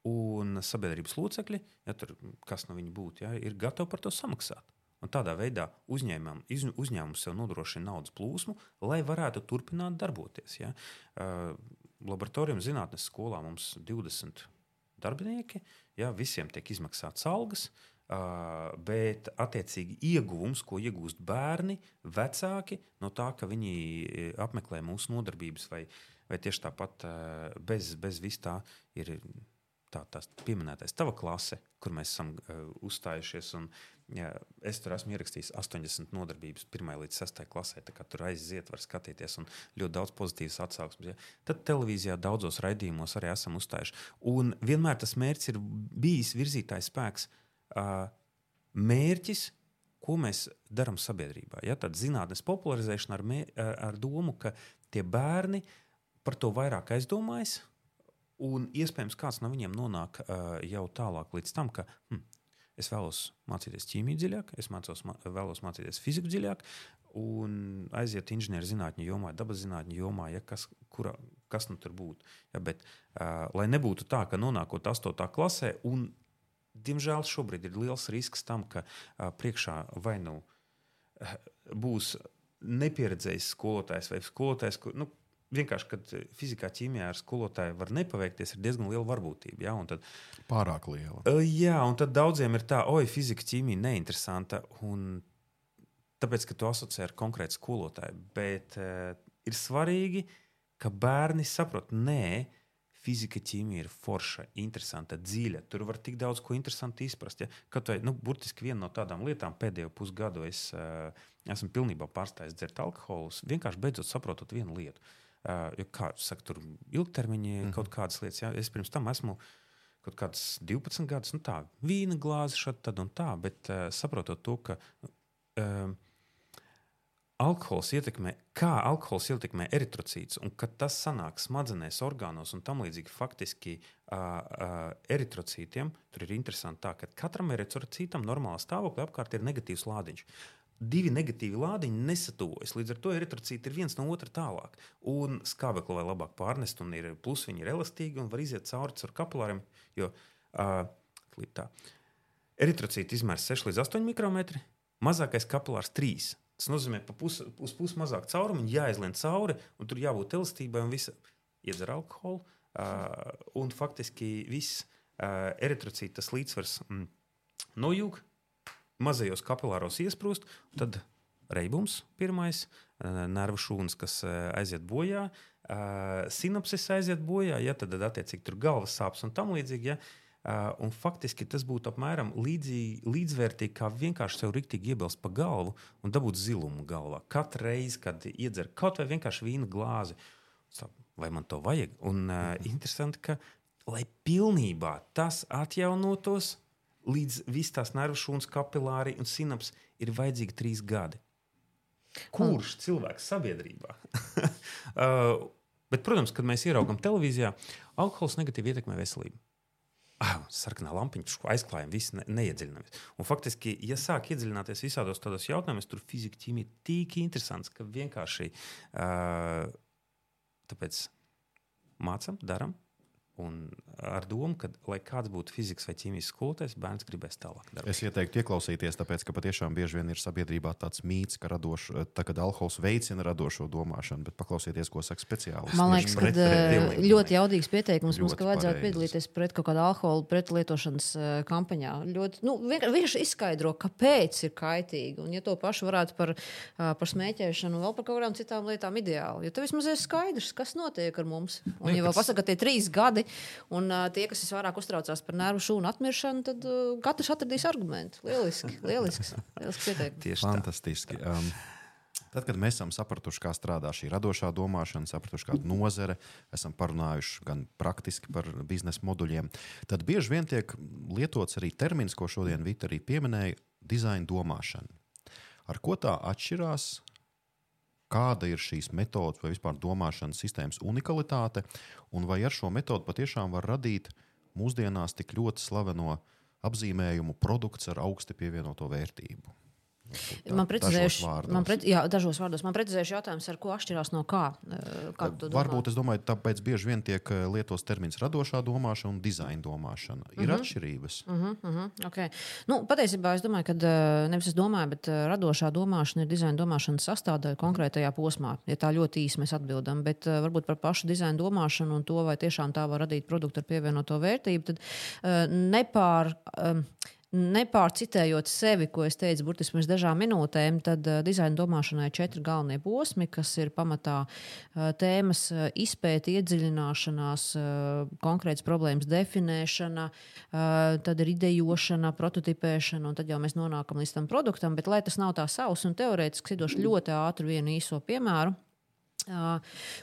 un sabiedrības locekļi, ja tur kas no viņiem būtu, ja, ir gatavi par to samaksāt. Un tādā veidā uzņēmum, uzņēmums sev nodrošina naudas plūsmu, lai varētu turpināt darboties. Ja? Uh, Laboratorijām zinātnes skolā mums ir 20 darbinieki, ja? visiem tiek izmaksāts algas. Uh, bet attiecīgi ieguvums, ko iegūst bērni, vecāki no tā, ka viņi apmeklē mūsu nodarbības, vai, vai tieši tāpat uh, bez, bez vis tā ir tā, tās pieminētais tava klase, kur mēs esam uh, uzstājušies. Un, jā, es tur esmu ierakstījis 80 nodarbības, 1 līdz 6 klasē. Tur aiziet, var skatīties, un ļoti daudz pozitīvas atsauksmes. Ja. Tad televīzijā daudzos raidījumos arī esam uzstājuši. Un vienmēr tas mērķis ir bijis virzītājs spēks. Uh, mērķis, ko mēs darām sabiedrībā. Ja? Tad zinātnes popularizēšana ar, mē, ar domu, ka tie bērni par to vairāk aizdomājas, Un iespējams, kāds no viņiem nonāk uh, jau tālāk līdz tam, ka hm, es vēlos mācīties ķīmiju dziļāk, es mācos, vēlos mācīties fiziku dziļāk, un aiziet inženierzinātņu jomā, dabas zinātņu jomā, ja kas, kura, kas nu tur būtu. Ja, bet, uh, lai nebūtu tā, ka nonākot 8. klasē un diemžēl šobrīd ir liels risks tam, ka uh, priekšā vai nu uh, būs nepieredzējis skolotājs vai skolotājs. Nu, vienkārši, kad fizikā, ķīmijā ar skolotāju var nepaveikties, ir diezgan liela varbūtība. Ja? Tad, Pārāk liela. Uh, jā, un tad daudziem ir tā, oi, fizika, ķīmija neinteresanta. Tāpēc, ka tu asociē ar konkrētu skolotāju. Bet uh, ir svarīgi, ka bērni saprot, nē, fizika, ķīmija ir forša, interesanta, dziļa. Tur var tik daudz ko interesantu izprast. Ja? Kaut vai nu, burtiski viena no tādām lietām pēdējo pusgadu es uh, esmu pilnībā pārstājis dzert alkoholu. Vienkārši beidzot saprotot vienu lietu. Uh, jo, kā jau saka, tur ilgtermiņā mm -hmm. kaut kādas lietas, ja? es pirms tam esmu. Kaut kāds 12 gadus, nu tā, vīna glāze, šādi tad un tā, bet uh, saprotot to, ka uh, alkohols ietekmē, kā alkohols ietekmē eritrocītus, un kad tas sanāk smadzenēs, orgānos un tam līdzīgi, faktiski uh, uh, eritrocītiem, tur ir interesanti tā, ka katram eritrocītam normālā stāvoklī apkārt ir negatīvs lādiņš. Divi negatīvi lādiņi nesatuvojas. Līdz ar to eritrocīti ir viens no otra tālāk. Un skābekli var labāk pārnest, un ir, plus viņi ir elastīgi un var iziet cauri caur kapilāriem. Jo uh, tā, eritrocīti izmērs 6 līdz 8 mikrometri, mazākais kapilārs 3. Tas nozīmē, ka pus, uz pusi mazāk caurumu jāizlien cauri, un tur jābūt elastībai un visam. Iedzer alkoholu, uh, un faktiski viss uh, eritrocīta līdzsvars mm, nojūg, mazajos kapilāros iesprūst, tad reibums pirmais, uh, nervu šūnas, kas uh, aiziet bojā, uh, sinapses aiziet bojā, ja, tad, tad attiecīgi tur galvas sāpes un tam līdzīgi. Ja, un faktiski tas būtu apmēram līdzīgi, līdzvērtīgi, kā vienkārši sev rīktīgi iebilst pa galvu un dabūt zilumu galvā. Katru reizi, kad iedzer kaut vai vienkārši vīna glāzi, vai man to vajag? Un uh, interesanti, ka lai pilnībā tas atjaunotos, līdz visas tās nervu šūnas, kapilāri un sinaps ir vajadzīgi trīs gadi. Kurš cilvēks sabiedrībā? uh, bet, protams, kad mēs ieraugām televīzijā, alkohols negatīvi ietekmē veselību ah, sarkanā lampiņa, ko aizklājam, viss ne, neiedziļināmies. Un faktiski, ja sāk iedziļināties visādos tādos jautājumos, tur fizika, ķīmija ir tik interesants, ka vienkārši uh, tāpēc mācām, darām, Un ar domu, ka, lai kāds būtu fizikas vai ķīmijas skolotājs, bērns gribēs tālāk. Darīt. Es ieteiktu ieklausīties, tāpēc, ka patiešām bieži vien ir sabiedrībā tāds mīts, ka radoš, tā, alkohols veicina radošo domāšanu, bet paklausieties, ko saka speciālisti. Man liekas, ka eh, ļoti jaudīgs pieteikums ļoti mums, ka vajadzētu pareizi. piedalīties pret kaut kādu alkohola pretlietošanas eh, kampaņā. Ļoti, nu, vienkārši izskaidro, kāpēc ir kaitīgi. Un, ja to pašu varētu par, eh, par smēķēšanu, vēl par kaut kādām citām lietām ideāli, jo tev vismaz ir skaidrs, kas notiek ar mums. Un, ja vēl pasaka, ka tie trīs gadi gadi. Un uh, tie, kas visvairāk uztraucās par nervu šūnu atmiršanu, tad uh, katrs atradīs argumentu. Lieliski, lielisks, lielisks pieteikums. Tieši fantastiski. Um, Tad, kad mēs esam sapratuši, kā strādā šī radošā domāšana, sapratuši, kāda nozare, esam parunājuši gan praktiski par biznesa moduļiem, tad bieži vien tiek lietots arī termins, ko šodien Vita arī pieminēja - dizaina domāšana. Ar ko tā atšķirās kāda ir šīs metodas vai vispār domāšanas sistēmas unikalitāte, un vai ar šo metodu patiešām var radīt mūsdienās tik ļoti slaveno apzīmējumu produkts ar augsti pievienoto vērtību. Tā, man precizējuši, man pre, jā, dažos vārdos man precizējuši jautājums, ar ko atšķirās no kā. kā Varbūt es domāju, tāpēc bieži vien tiek eh, lietots termins radošā domāšana un dizaina domāšana. Ir uh mhm. -huh. atšķirības. Uh -huh, uh -huh, okay. nu, patiesībā es domāju, ka eh, nevis es domāju, bet eh, radošā domāšana ir dizaina domāšanas sastāvdaļa konkrētajā posmā. Ja tā ļoti īsi mēs atbildam, bet varbūt par pašu dizaina domāšanu un to, vai tiešām tā var radīt produktu ar pievienoto vērtību, tad nepār. Um, Nepārcitējot sevi, ko es teicu burtiski pirms dažām minūtēm, tad uh, dizaina domāšanai ir četri galvenie posmi, kas ir pamatā uh, tēmas uh, izpēta, iedziļināšanās, uh, konkrētas problēmas definēšana, uh, tad ir idejošana, prototipēšana, un tad jau mēs nonākam līdz tam produktam. Bet, lai tas nav tā savs un teorētiski, došu ļoti ātru vienu īso piemēru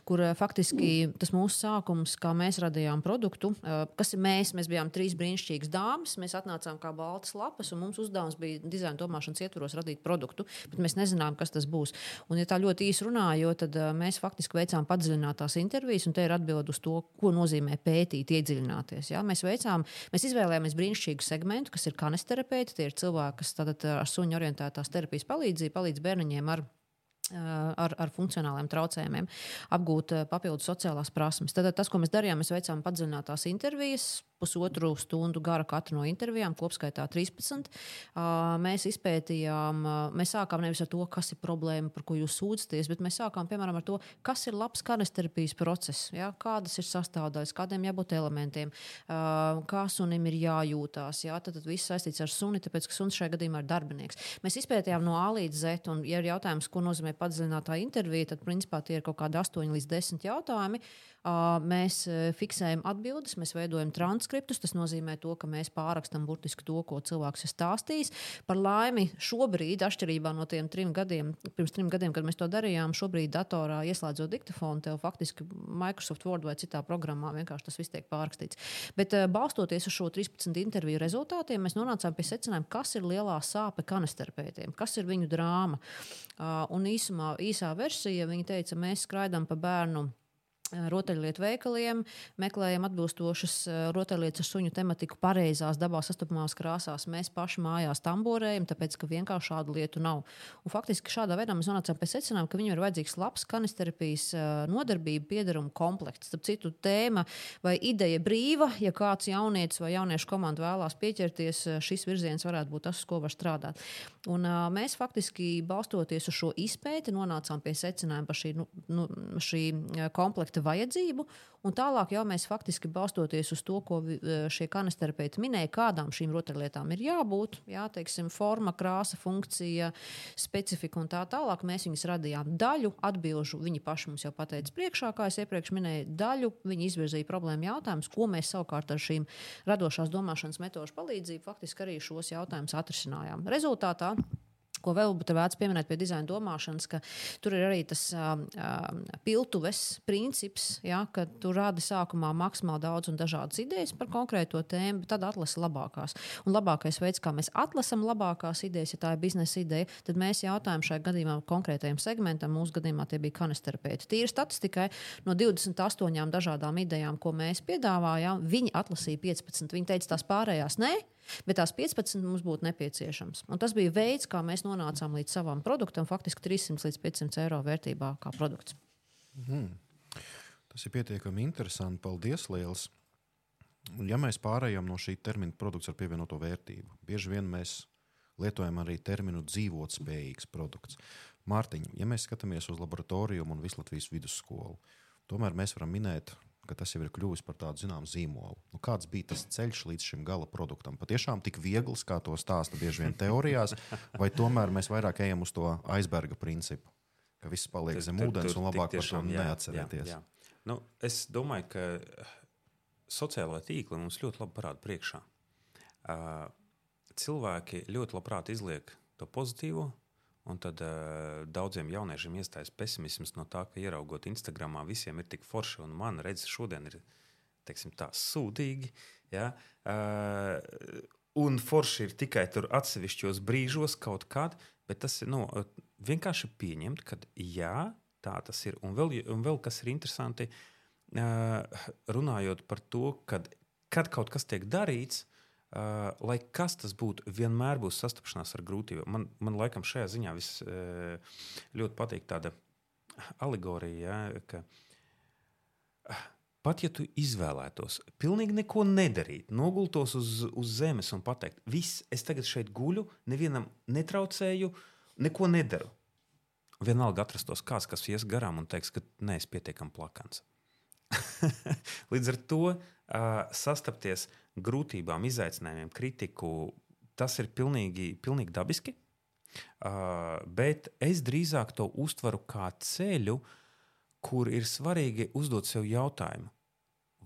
kur faktiski tas mūsu sākums, kā mēs radījām produktu, kas ir mēs, mēs bijām trīs brīnišķīgas dāmas, mēs atnācām kā baltas lapas, un mums uzdevums bija dizaina domāšanas ietvaros radīt produktu, bet mēs nezinājām, kas tas būs. Un, ja tā ļoti īsi runājot, tad mēs faktiski veicām padziļinātās intervijas, un te ir atbild uz to, ko nozīmē pētīt, iedziļināties. Ja? Mēs, veicām, mēs izvēlējāmies brīnišķīgu segmentu, kas ir kanisterapeiti, tie ir cilvēki, kas tātad ar suņu orientētās terapijas palīdzību palīdz bērniņiem ar ar, ar funkcionāliem traucējumiem, apgūt papildus sociālās prasmes. Tad tas, ko mēs darījām, mēs veicām padziļinātās intervijas, pusotru stundu gara katra no intervijām, kopskaitā 13. Uh, mēs izpētījām, mēs sākām nevis ar to, kas ir problēma, par ko jūs sūdzaties, bet mēs sākām piemēram ar to, kas ir labs kanisterapijas process, ja? kādas ir sastāvdaļas, kādiem jābūt elementiem, kā sunim ir jājūtās. Ja? Tad, tad viss saistīts ar suni, tāpēc ka suns šajā gadījumā ir darbinieks. Mēs izpētījām no A līdz Z, un, ja ir jautājums, ko nozīmē padziļinātā intervija, tad principā tie ir kaut kādi 8 līdz 10 jautājumi. Mēs fiksējam atbildes, mēs veidojam transkriptus. Tas nozīmē, to, ka mēs pārrakstam burtiski to, ko cilvēks ir stāstījis. Par laimi, šobrīd, atšķirībā no tiem trim gadiem, pirms trim gadiem, kad mēs to darījām, šobrīd datorā ieslēdzot diktofonu, tev faktiski Microsoft Word vai citā programmā vienkārši tas viss tiek pārrakstīts. Bet balstoties uz šo 13 interviju rezultātiem, mēs nonācām pie secinājuma, kas ir lielā sāpe kanisterapeitiem, kas ir viņu drāma. Un īsumā, īsā versija, viņi teica, mēs skraidām pa bērnu rotaļlietu veikaliem, meklējam atbilstošas rotaļlietas ar suņu tematiku pareizās, dabā sastopamās krāsās. Mēs paši mājās tamborējam, tāpēc ka vienkārši šādu lietu nav. Un faktiski šādā veidā mēs nonācām pie secinājuma, ka viņam ir vajadzīgs labs kanisterapijas nodarbība, piedaruma komplekts. Starp citu, tēma vai ideja brīva, ja kāds jaunietis vai jauniešu komanda vēlās pieķerties, šis virziens varētu būt tas, uz ko var strādāt. Un, mēs faktiski balstoties uz šo izpēti, nonācām pie secinājuma par šī, nu, nu, šī komplekta veikta vajadzību, un tālāk jau mēs faktiski balstoties uz to, ko šie kanisterapeiti minēja, kādām šīm rotaļlietām ir jābūt, jā, teiksim, forma, krāsa, funkcija, specifika un tā tālāk. Mēs viņus radījām daļu atbilžu. Viņi paši mums jau pateica priekšā, kā es iepriekš minēju, daļu. Viņi izvirzīja problēmu jautājumus, ko mēs savukārt ar šīm radošās domāšanas metožu palīdzību faktiski arī šos jautājumus atrisinājām. Rezultātā Ko vēl būtu vērts pieminēt pie dizaina domāšanas, ka tur ir arī tas uh, piltuves princips, ja, ka tu rādi sākumā maksimāli daudz un dažādas idejas par konkrēto tēmu, bet tad atlasi labākās. Un labākais veids, kā mēs atlasām labākās idejas, ja tā ir biznesa ideja, tad mēs jautājam šajā gadījumā konkrētajam segmentam, mūsu gadījumā tie bija kanisterapeiti. Tīri statistikai no 28 dažādām idejām, ko mēs piedāvājām, viņi atlasīja 15. Viņi teica, tās pārējās nē. Bet tās 15 mums būtu nepieciešams. Un tas bija veids, kā mēs nonācām līdz savam produktam, faktiski 300 līdz 500 eiro vērtībā kā produkts. Mm. Tas ir pietiekami interesanti. Paldies, Lielas! Ja mēs pārējām no šī termina produkts ar pievienoto vērtību, bieži vien mēs lietojam arī terminu dzīvotspējīgs produkts. Mārtiņ, ja mēs skatāmies uz laboratoriju un Vislatvijas vidusskolu, tomēr mēs varam minēt ka tas jau ir kļuvis par tādu zināmu zīmolu. Nu, kāds bija tas ceļš līdz šim gala produktam? Patiešām tik viegls, kā to stāsta bieži vien teorijās, vai tomēr mēs vairāk ejam uz to aizberga principu, ka viss paliek zem ūdens un labāk tiešām, par to neatcerēties? Jā, jā. Nu, es domāju, ka sociālai tīkli mums ļoti labi parāda priekšā. Cilvēki ļoti labprāt izliek to pozitīvo, Un tad uh, daudziem jauniešiem iestājas pesimisms no tā, ka ieraugot Instagramā, visiem ir tik forši, un man redzes šodien ir teiksim, tā sūdīgi. Ja? Uh, un forši ir tikai tur atsevišķos brīžos kaut kad, bet tas ir nu, vienkārši pieņemt, ka jā, tā tas ir. Un vēl, un vēl kas ir interesanti, uh, runājot par to, kad, kad kaut kas tiek darīts, Uh, lai kas tas būtu, vienmēr būs sastapšanās ar grūtībām. Man, man laikam šajā ziņā vis, uh, ļoti patīk tāda alegorija, ja, ka uh, pat ja tu izvēlētos pilnīgi neko nedarīt, nogultos uz, uz zemes un pateikt, viss, es tagad šeit guļu, nevienam netraucēju, neko nedaru. Vienalga atrastos kāds, kas ies garām un teiks, ka neesmu pietiekami plakans. Līdz ar to uh, sastapties grūtībām, izaicinājumiem, kritiku, tas ir pilnīgi, pilnīgi dabiski. Uh, bet es drīzāk to uztveru kā ceļu, kur ir svarīgi uzdot sev jautājumu,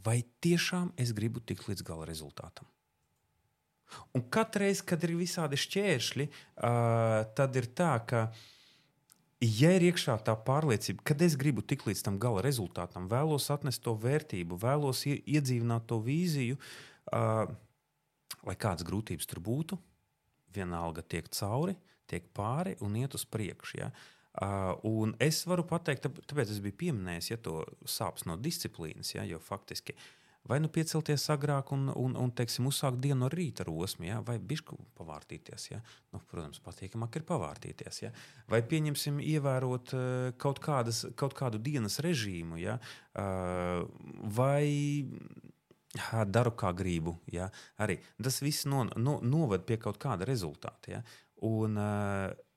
vai tiešām es gribu tikt līdz gala rezultātam. Un katru reizi, kad ir visādi šķēršļi, uh, tad ir tā, ka uh, ja ir iekšā tā pārliecība, ka es gribu tikt līdz tam gala rezultātam, vēlos atnest to vērtību, vēlos iedzīvināt to vīziju, uh, lai kādas grūtības tur būtu, vienalga tiek cauri, tiek pāri un iet uz priekšu. Ja? Uh, un es varu pateikt, tāpēc es biju pieminējis ja, to sāpes no disciplīnas, ja, jo faktiski uh, vai nu piecelties agrāk un, un, un teiksim, uzsākt dienu no rīta ar osmu, ja? vai bišku pavārtīties. Ja? Nu, protams, patīkamāk ir pavārtīties. Ja? Vai pieņemsim, ievērot uh, kaut, kādas, kaut kādu dienas režīmu, ja? uh, vai daru kā gribu. Ja? Arī tas viss no, no, noved pie kaut kāda rezultāta. Ja? Un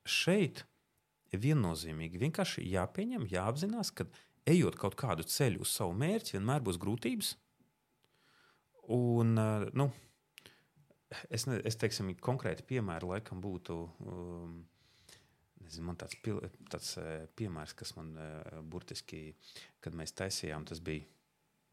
šeit viennozīmīgi vienkārši jāpieņem, jāapzinās, ka ejot kaut kādu ceļu uz savu mērķi, vienmēr būs grūtības. Un, nu, es, ne, es teiksim, konkrēti piemēri laikam būtu. Um, Nezinu, man tāds, pil, tāds piemērs, kas man burtiski, kad mēs taisījām, tas bija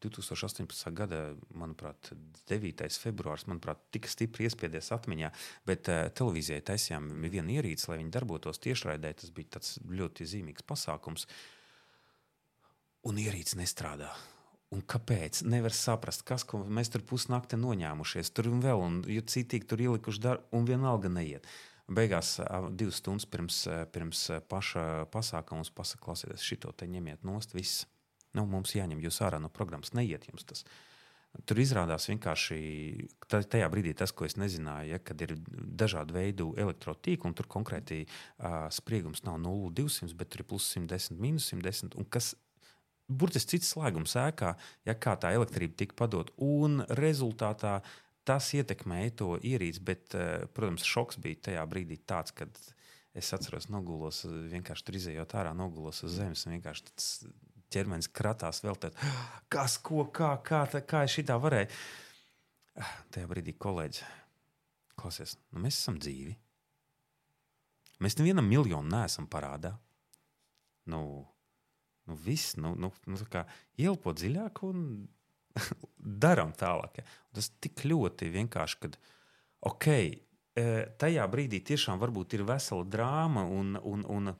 2018. gada, manuprāt, 9. februāris, manuprāt, tik stipri iespiedies atmiņā, bet uh, televīzijai taisījām vienu ierīci, lai viņi darbotos tiešraidē. Tas bija ļoti zīmīgs pasākums. Un ierīce nestrādā. Un kāpēc? Nevar saprast, kas mēs tur pusnakti noņēmušies. Tur un vēl, un ja citīgi tur ielikuši darbu, un vienalga neiet. Beigās divas stundas pirms, pirms paša pasākuma mums pasakā, klausieties, šito te ņemiet nost, viss Nu, mums jāņem jūs ārā no programmas, neiet jums tas. Tur izrādās vienkārši tajā brīdī tas, ko es nezināju, ja, kad ir dažādu veidu elektrotīkli, un tur konkrēti uh, spriegums nav 0,200, bet tur ir plus 110, minus 110. Un kas burtiski cits slēgums ēkā, ja kā tā elektrība tika padot, un rezultātā tas ietekmēja to ierīci, bet, uh, protams, šoks bija tajā brīdī tāds, kad es atceros, nogulos, vienkārši tur izējot ārā, nogulos uz zemes, ķermenis kratās vēl tādā, kas, ko, kā, kā, tā, kā es šitā varēju. Tajā brīdī kolēģis klausies, nu mēs esam dzīvi. Mēs nevienam miljonu neesam parādā. Nu, nu viss, nu, nu, nu kā ielpo dziļāk un darām tālāk. Ja. Tas tik ļoti vienkārši, ka, ok, e, tajā brīdī tiešām varbūt ir vesela drāma un, un, un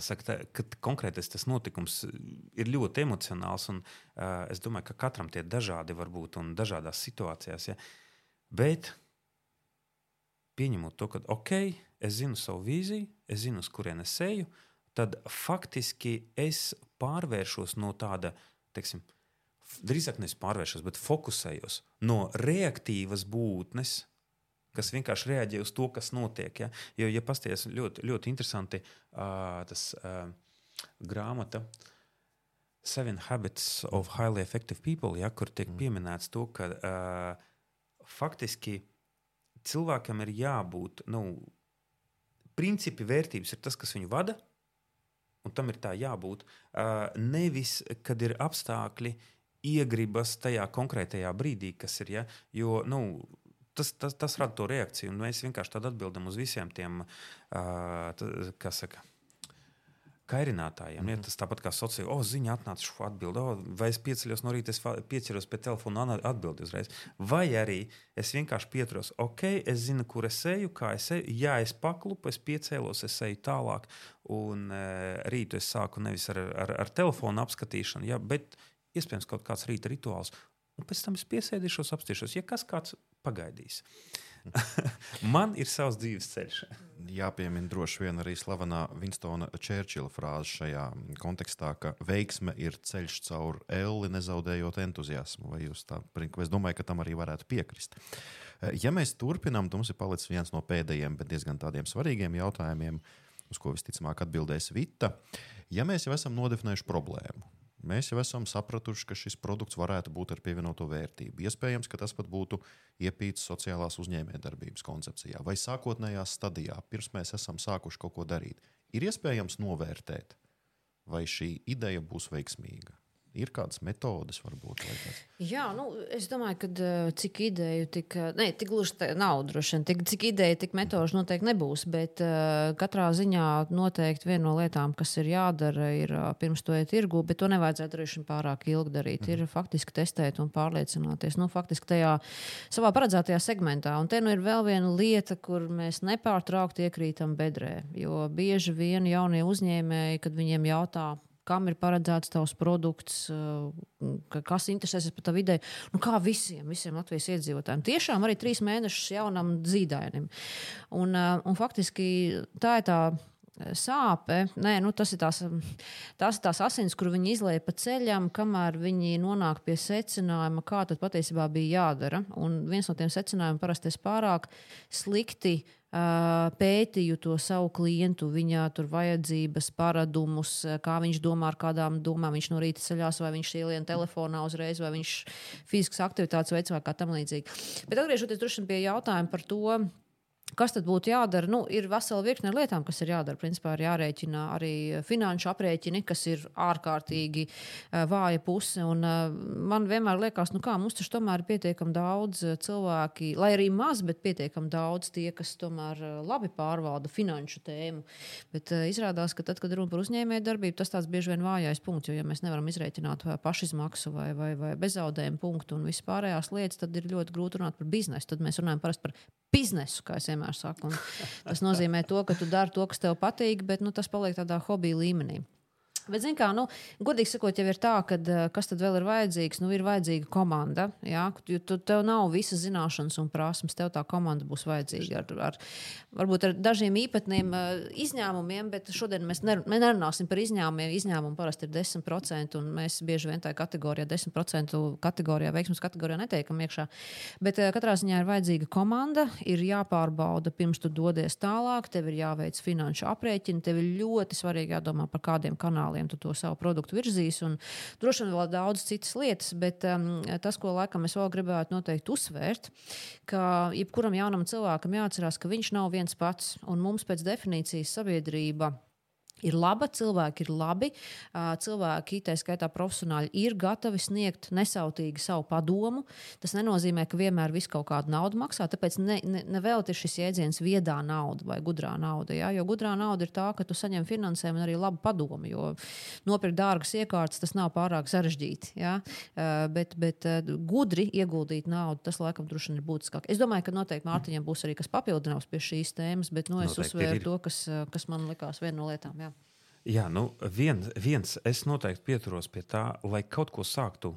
saka, tā, kad konkrētais tas notikums uh, ir ļoti emocionāls. Un, uh, es domāju, ka katram tie dažādi var būt un dažādās situācijās. Ja? Bet pieņemot to, ka ok, es zinu savu vīziju, es zinu, uz kurien es eju, tad faktiski es pārvēršos no tāda, teiksim, drīzāk nevis pārvēršos, bet fokusējos no reaktīvas būtnes kas vienkārši reaģē uz to, kas notiek. Ja? Jo, ja pasties ļoti, ļoti interesanti, uh, tas uh, grāmata. Seven Habits of Highly Effective People, ja, kur tiek mm. pieminēts to, ka uh, faktiski cilvēkam ir jābūt, nu, principi, vērtības ir tas, kas viņu vada, un tam ir tā jābūt. Uh, nevis, kad ir apstākļi, iegribas tajā konkrētajā brīdī, kas ir. Ja, jo, nu, tas, tas, tas rada to reakciju. Un mēs vienkārši atbildam uz visiem tiem, uh, kas saka. Kairinātājiem. Mm -hmm. ja, tas tāpat kā sociālajā, oh, ziņā atnāca šo atbildi, oh, vai es pieceļos no rīta, es pieķeros pie telefona un atbildi uzreiz. Vai arī es vienkārši pieturos, ok, es zinu, kur es eju, kā es eju. Ja es paklupu, es piecēlos, es eju tālāk, un uh, rītu es sāku nevis ar, ar, ar telefonu apskatīšanu, ja, bet iespējams kaut kāds rīta rituāls. Un pēc tam es piesēdīšos, apstāšos, ja kas kāds pagaidīs. Man ir savs dzīves ceļš. Jāpiemina droši vien arī slavenā Winstona Čērčila frāze šajā kontekstā, ka veiksme ir ceļš caur elli, nezaudējot entuziasmu. Vai jūs tā, es domāju, ka tam arī varētu piekrist. Ja mēs turpinām, tad mums ir palicis viens no pēdējiem, bet diezgan tādiem svarīgiem jautājumiem, uz ko visticamāk atbildēs Vita. Ja mēs jau esam nodefinējuši problēmu, Mēs jau esam sapratuši, ka šis produkts varētu būt ar pievienoto vērtību. Iespējams, ka tas pat būtu iepīts sociālās uzņēmējdarbības koncepcijā vai sākotnējā stadijā, pirms mēs esam sākuši kaut ko darīt. Ir iespējams novērtēt, vai šī ideja būs veiksmīga. Ir kādas metodes, varbūt? Jā, nu, es domāju, ka eh, cik ideju, tik, eh, ne, tik gluži tā nav droši vien. Tik, cik ideja, tik metožu noteikti nebūs. Bet uh, katrā ziņā noteikti viena no lietām, kas ir jādara, ir uh, pirms to iet tirgu, bet to nevajadzētu arī pārāk ilgi darīt. Mm. Ir faktiski testēt un pārliecināties. Nu, faktiski tajā savā paredzētajā segmentā. Un te nu ir vēl viena lieta, kur mēs nepārtraukti iekrītam bedrē. Jo bieži vien jaunie uzņēmēji, kad viņiem jautā, kam ir paredzēts tavs produkts, eh, kas interesēsies par tavu ideju. Nu, kā visiem, visiem Latvijas iedzīvotājiem. Tiešām arī trīs mēnešus jaunam zīdainim. Un, eh, un faktiski tā ir tā sāpe, nē, nu, tas ir tās, tās, ir tās asins, kur viņi izlaiž pa ceļam, kamēr viņi nonāk pie secinājuma, kā tad patiesībā bija jādara. Un viens no tiem secinājumiem parasti ir pārāk slikti. Pētīju to savu klientu, viņa vajadzības, paradumus, kā viņš domā, ar kādām domām viņš no rīta ceļās, vai viņš ielien telefonā uzreiz, vai viņš fiziskas aktivitātes veids vai kā tam līdzīgi. Bet atgriežoties pie jautājuma par to, Kas tad būtu jādara? Nu, ir vesela virkne lietām, kas ir jādara. Principā ir jārēķina arī finanšu aprēķini, kas ir ārkārtīgi uh, vāja puse. Un, uh, man vienmēr liekas, nu kā mums taču tomēr ir pietiekami daudz cilvēki, lai arī maz, bet pietiekami daudz tie, kas tomēr labi pārvalda finanšu tēmu. Bet izrādās, ka tad, kad runa par uzņēmēju darbību, tas tāds bieži vien vājais punkts. Jo, ja mēs nevaram izrēķināt pašizmaksu vai, vai, vai bezaudējumu punktu un vispārējās lietas, tad ir ļoti grūti runāt par biznesu. Tad mēs runājam par biznesu, kā es vienmēr saku. Un tas nozīmē to, ka tu dari to, kas tev patīk, bet nu, tas paliek tādā hobija līmenī. Bet, zināmā kā, nu, godīgi sakot, jau ir tā, ka eh, kas tad vēl ir vajadzīgs? Nu, ir vajadzīga komanda. Jā, jo tu, tev nav visas zināšanas un prasmes, tev tā komanda būs vajadzīga. Ar, ar, varbūt ar dažiem īpatniem uh, izņēmumiem, bet šodien mēs, ner mēs nerunāsim par izņēmumiem. Izņēmumi parasti ir 10%, un mēs bieži vien tajā kategorijā, 10% kategorijā, veiksmes kategorijā neteikam iekšā. Bet uh, katrā ziņā ir vajadzīga komanda, ir jāpārbauda pirms tu dodies tālāk, tev ir jāveic finanšu aprēķini, tev ir ļoti svarīgi jādomā par kādiem kanāliem kanāliem tu to savu produktu virzīs. Un droši vien vēl daudz citas lietas, bet um, tas, ko laikam es vēl gribētu noteikti uzsvērt, ka jebkuram jaunam cilvēkam jāatcerās, ka viņš nav viens pats un mums pēc definīcijas sabiedrība ir laba, cilvēki ir labi, cilvēki, tā skaitā profesionāļi, ir gatavi sniegt nesautīgi savu padomu. Tas nenozīmē, ka vienmēr viss kaut kādu naudu maksā. Tāpēc ne, ne, nevēl ir šis jēdziens viedā nauda vai gudrā nauda. Ja? Jo gudrā nauda ir tā, ka tu saņem finansējumu un arī labu padomu. Jo nopirkt dārgas iekārtas tas nav pārāk sarežģīti. Ja? Bet, bet gudri ieguldīt naudu, tas laikam droši vien ir būtiskāk. Es domāju, ka noteikti Mārtiņam būs arī kas papildinājums pie šīs tēmas, bet nu, es noteikti uzsvēru ir. to, kas, kas man likās viena no lietām. Jā. Jā, nu, viens, viens es noteikti pieturos pie tā, lai kaut ko sāktu.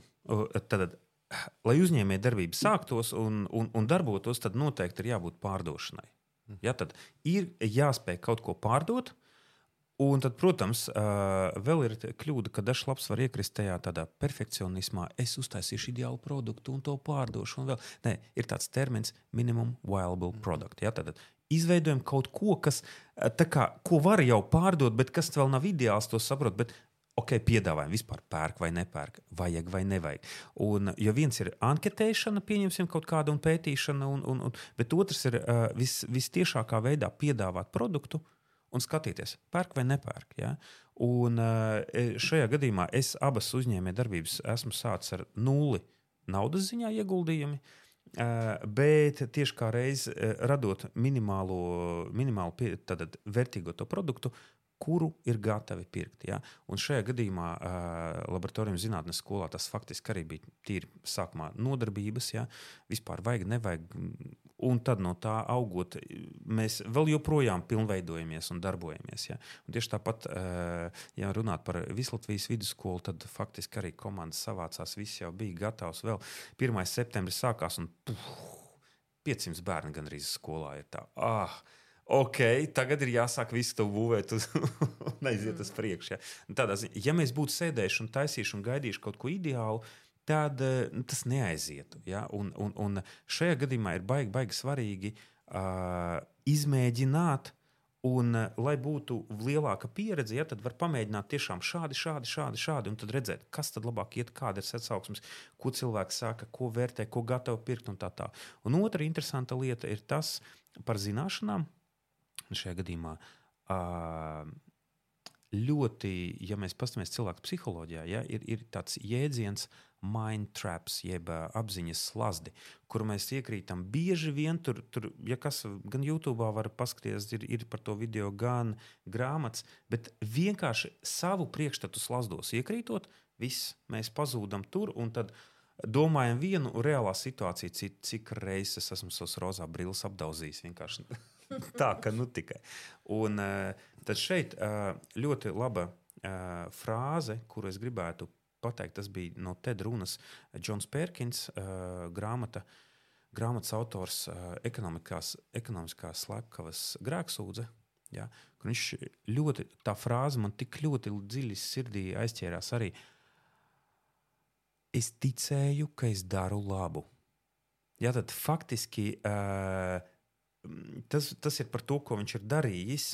Tad, lai uzņēmēja darbība sāktos un, un, un darbotos, tad noteikti ir jābūt pārdošanai. Ja, tad ir jāspēj kaut ko pārdot. Un tad, protams, vēl ir kļūda, ka dažs labs var iekrist tajā tādā perfekcionismā. Es uztaisīšu ideālu produktu un to pārdošu. Un vēl. Nē, ir tāds termins, minimum viable product. Ja, tad izveidojam kaut ko, kas, eh, kā, ko var jau pārdot, bet kas vēl nav ideāls, to saprot. Bet, ok, piedāvājam, vispār pērk vai nepērk, vajag vai nevajag. Un, jo viens ir anketēšana, pieņemsim kaut kādu un pētīšana, un, un, un, bet otrs ir uh, vis, vistiešākā veidā piedāvāt produktu un skatīties, pērk vai nepērk. Ja? Un uh, šajā gadījumā es abas uzņēmējdarbības esmu sācis ar nulli naudas ziņā ieguldījumi. Uh, Bet tieši kā reiz radot minimālo, minimālu tātad, vērtīgo to produktu, kuru ir gatavi pirkt. Ja? Un šajā gadījumā uh, laboratorijas zinātnes skolā tas faktiski arī bija tīri sākumā nodarbības, ja? vispār vajag, nevajag. Un tad no tā augot, mēs vēl joprojām pilnveidojamies un darbojamies. Ja? Un tieši tāpat, uh, ja runāt par Vislatvijas vidusskolu, tad faktiski arī komandas savācās, viss jau bija gatavs. Vēl 1. septembris sākās un puh, 500 bērni gandrīz skolā ir tā. Ah, ok, tagad ir jāsāk visu to būvēt uz, un aiziet uz priekšu. Ja. Tādā ziņā, ja mēs būtu sēdējuši un taisījuši un gaidījuši kaut ko ideālu, tad uh, tas neaizietu. Ja? Un, un, un šajā gadījumā ir baigi, baigi svarīgi uh, izmēģināt. Un, uh, lai būtu lielāka pieredze, ja, tad var pamēģināt tiešām šādi, šādi, šādi, šādi, un tad redzēt, kas tad labāk iet, kāda ir atsauksmes, ko cilvēks saka, ko vērtē, ko gatavo pirkt un tā tālāk. Un otra interesanta lieta ir tas par zināšanām, šajā gadījumā ļoti, ja mēs paskatāmies cilvēku psiholoģijā, ja, ir, ir tāds jēdziens, mind traps, jeb apziņas slazdi, kur mēs iekrītam. Bieži vien tur, tur ja kas gan YouTube var paskatīties, ir, ir par to video, gan grāmatas, bet vienkārši savu priekšstatu slazdos iekrītot, viss mēs pazūdam tur un tad. Domājam, vienu reālā situāciju, cik, cik reizes esmu savus rozā brilles apdauzījis. Vienkārši tā, ka nu tikai. Un tad šeit ļoti laba frāze, kuru es gribētu pateikt, tas bija no TED runas Džons Pērkins grāmata. Grāmatas autors ekonomiskās, ekonomiskās slepkavas grēksūdze, Ja? Viņš ļoti, tā frāze man tik ļoti dziļi sirdī aizķērās arī. Es ticēju, ka es daru labu. Ja, tad faktiski uh, tas, tas ir par to, ko viņš ir darījis,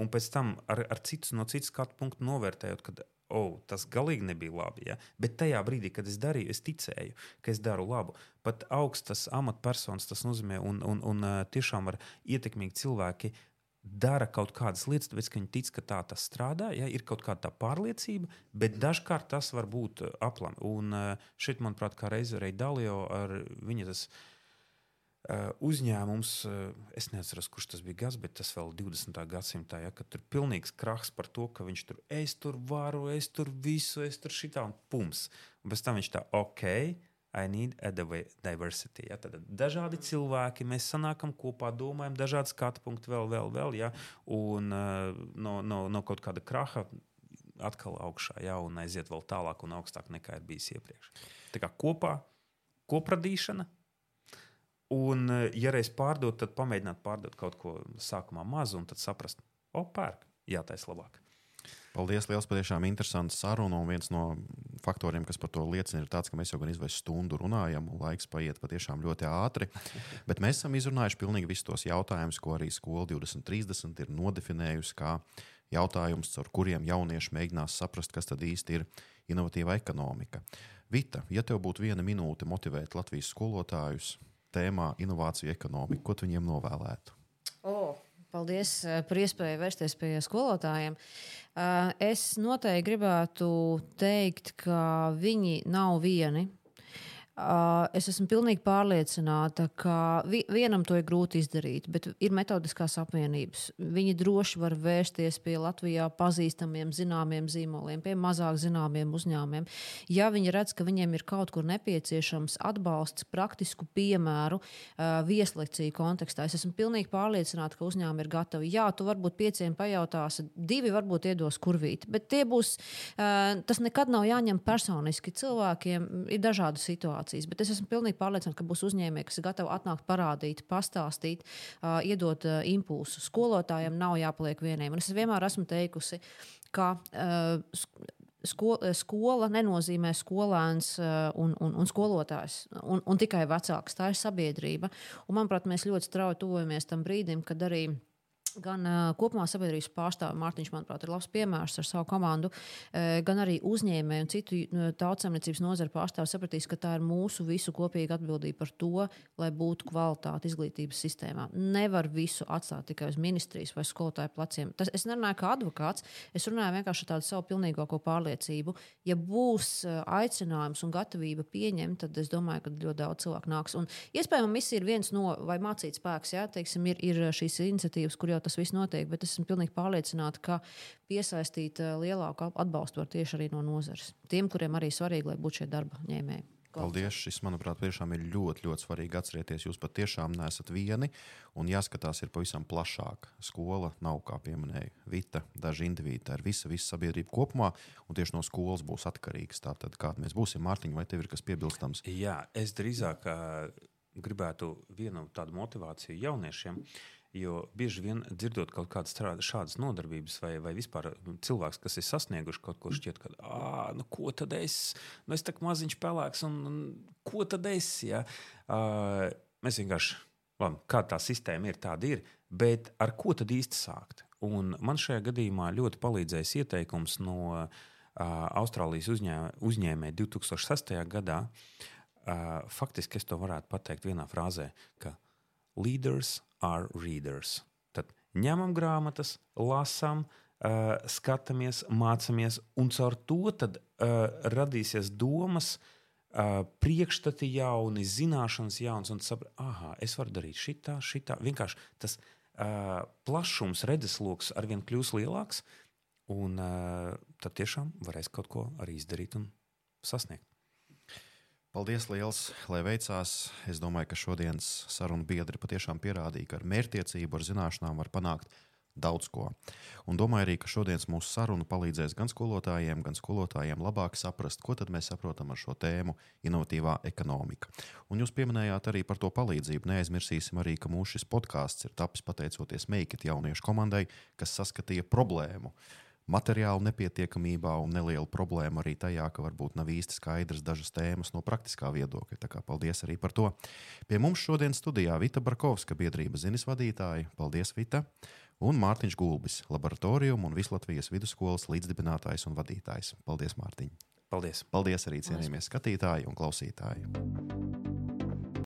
un pēc tam ar, ar citu, no citas skatu punktu novērtējot, ka oh, tas galīgi nebija labi. Ja? Bet tajā brīdī, kad es darīju, es ticēju, ka es daru labu. Pat augstas amatpersonas tas nozīmē, un, un, un tiešām var ietekmīgi cilvēki dara kaut kādas lietas, tāpēc ka viņi tic, ka tā tas strādā, ja ir kaut kāda pārliecība, bet dažkārt tas var būt aplami. Un šeit, manuprāt, kā reizē arī Dalio ar viņa tas. Uh, uzņēmums, uh, es nezinu, kurš tas bija gads, bet tas vēl 20. gadsimtā, ja, kad tur ir pilnīgs krahs par to, ka viņš tur, es tur varu, es tur visu, es tur šitā un pums. Un pēc tam viņš tā, ok, I need a diversity. Ja? Tad dažādi cilvēki, mēs sanākam kopā, domājam, dažādi skatu punkti, vēl, vēl, vēl. Ja? Un uh, no, no, no kaut kāda kraha atkal augšā, ja? un aiziet vēl tālāk un augstāk nekā ir bijis iepriekš. Tā kā kopā, kopradīšana. Un, ja reiz pārdot, tad pamēģināt pārdot kaut ko sākumā mazu, un tad saprast, o, pērk, jātais labāk. Paldies, liels, patiešām interesants saruna. Un viens no faktoriem, kas par to liecina, ir tas, ka mēs jau gan izvēlējamies stundu runājam, un laiks paiet patiešām ļoti ātri. Bet mēs esam izrunājuši pilnīgi visus tos jautājumus, ko arī skola 2030 ir nodefinējusi kā jautājumus, ar kuriem jaunieši mēģinās saprast, kas tad īsti ir inovatīva ekonomika. Vita, ja tev būtu viena minūte motivēt Latvijas skolotājus tēmā inovāciju ekonomika, ko tu viņiem novēlētu? Oh. Paldies eh, par iespēju vērsties pie skolotājiem. Eh, es noteikti gribētu teikt, ka viņi nav vieni. Uh, es esmu pilnīgi pārliecināta, ka vi, vienam to ir grūti izdarīt, bet ir metodiskās apvienības. Viņi droši var vērsties pie Latvijā pazīstamiem, zināmiem zīmoliem, pie mazāk zināmiem uzņēmumiem. Ja viņi redz, ka viņiem ir kaut kur nepieciešams atbalsts, praktisku piemēru, uh, vieslekciju kontekstā, es esmu pilnīgi pārliecināta, ka uzņēmumi ir gatavi. Jā, tu varbūt pieciem pajautāsi, divi varbūt iedos kurvīt, bet tie būs, uh, tas nekad nav jāņem personiski. Cilvēkiem ir dažādas situācijas situācijas. Bet es esmu pilnīgi pārliecināta, ka būs uzņēmēji, kas ir gatavi atnākt, parādīt, pastāstīt, uh, iedot uh, impulsu. Skolotājiem nav jāpaliek vieniem. Un es vienmēr esmu teikusi, ka. Uh, Sko, skola nenozīmē skolēns un, un, un skolotājs, un, un tikai vecāks. Tā ir sabiedrība. Un, manuprāt, mēs ļoti strauji tuvojamies tam brīdim, kad arī Gan uh, kopumā sabiedrības pārstāvja Mārtiņš, manuprāt, ir labs piemērs ar savu komandu, uh, gan arī uzņēmēji un citu uh, tautsemniecības nozaru pārstāvji sapratīs, ka tā ir mūsu visu kopīga atbildība par to, lai būtu kvalitāte izglītības sistēmā. Nevar visu atstāt tikai uz ministrijas vai skolotāju pleciem. Tas, es nerunāju kā advokāts, es runāju vienkārši tādu savu pilnīgāko pārliecību. Ja būs uh, aicinājums un gatavība pieņemt, tad es domāju, ka ļoti daudz cilvēku nāks. Un iespējams, misija ir viens no, vai mācīt spēks, jā, teiksim, ir, ir šīs iniciatīvas, kur jau tas viss notiek, bet esmu pilnīgi pārliecināta, ka piesaistīt eh, lielāku atbalstu var tieši arī no nozares. Tiem, kuriem arī svarīgi, lai būtu šie darba ņēmēji. Paldies! Šis, manuprāt, tiešām ir ļoti, ļoti svarīgi atcerēties. Jūs patiešām neesat vieni un jāskatās ir pavisam plašāk. Skola nav, kā pieminēja Vita, daži indivīdi, tā ir visa, visa sabiedrība kopumā, un tieši no skolas būs atkarīgs. Tātad, kāda mēs būsim, Mārtiņ, vai tev ir kas piebilstams? Jā, es drīzāk gribētu vienu tādu motivāciju jauniešiem. Uh, Jo bieži vien dzirdot kaut kādas šādas nodarbības, vai, vai vispār nu, cilvēks, kas ir sasnieguši kaut ko, šķiet, ka, ah, nu, ko tad es, nu, es tā kā maziņš pelēks, un, un ko tad es? Ja? Uh, mēs vienkārši, labi, kā tā sistēma ir, tāda ir, bet ar ko tad īsti sākt? Un man šajā gadījumā ļoti palīdzējis ieteikums no uh, Austrālijas uzņē, uzņēmēja 2006. gadā. Uh, faktiski es to varētu pateikt vienā frāzē, ka leaders are readers. Tad ņemam grāmatas, lasām, uh, skatāmies, mācāmies, un caur to tad, uh, radīsies domas, uh, priekšstati jauni, zināšanas jaunas, un saprot, ah, es varu darīt šitā, šitā. Vienkārši tas uh, plašums, redzesloks arvien kļūs lielāks, un uh, tad tiešām varēs kaut ko arī izdarīt un sasniegt. Paldies, liels, lai veicās. Es domāju, ka šodienas sarunu biedri patiešām pierādīja, ka ar mērķtiecību, ar zināšanām var panākt daudz ko. Un domāju arī, ka šodienas mūsu saruna palīdzēs gan skolotājiem, gan skolotājiem labāk saprast, ko mēs saprotam ar šo tēmu - inovatīvā ekonomika. Un jūs pieminējāt arī par to palīdzību. Neaizmirsīsim arī, ka mūsu šis podkāsts ir tapis pateicoties Meikit jauniešu komandai, kas saskatīja problēmu materiālu nepietiekamībā un nelielu problēmu arī tajā, ka varbūt nav īsti skaidrs dažas tēmas no praktiskā viedokļa. Tā kā paldies arī par to. Pie mums šodien studijā Vita Barkovska, biedrības zinis vadītāja. Paldies, Vita! Un Mārtiņš Gulbis, laboratoriju un Vislatvijas vidusskolas līdzdibinātājs un vadītājs. Paldies, Mārtiņ! Paldies! Paldies arī cienījamies skatītāji un klausītāji!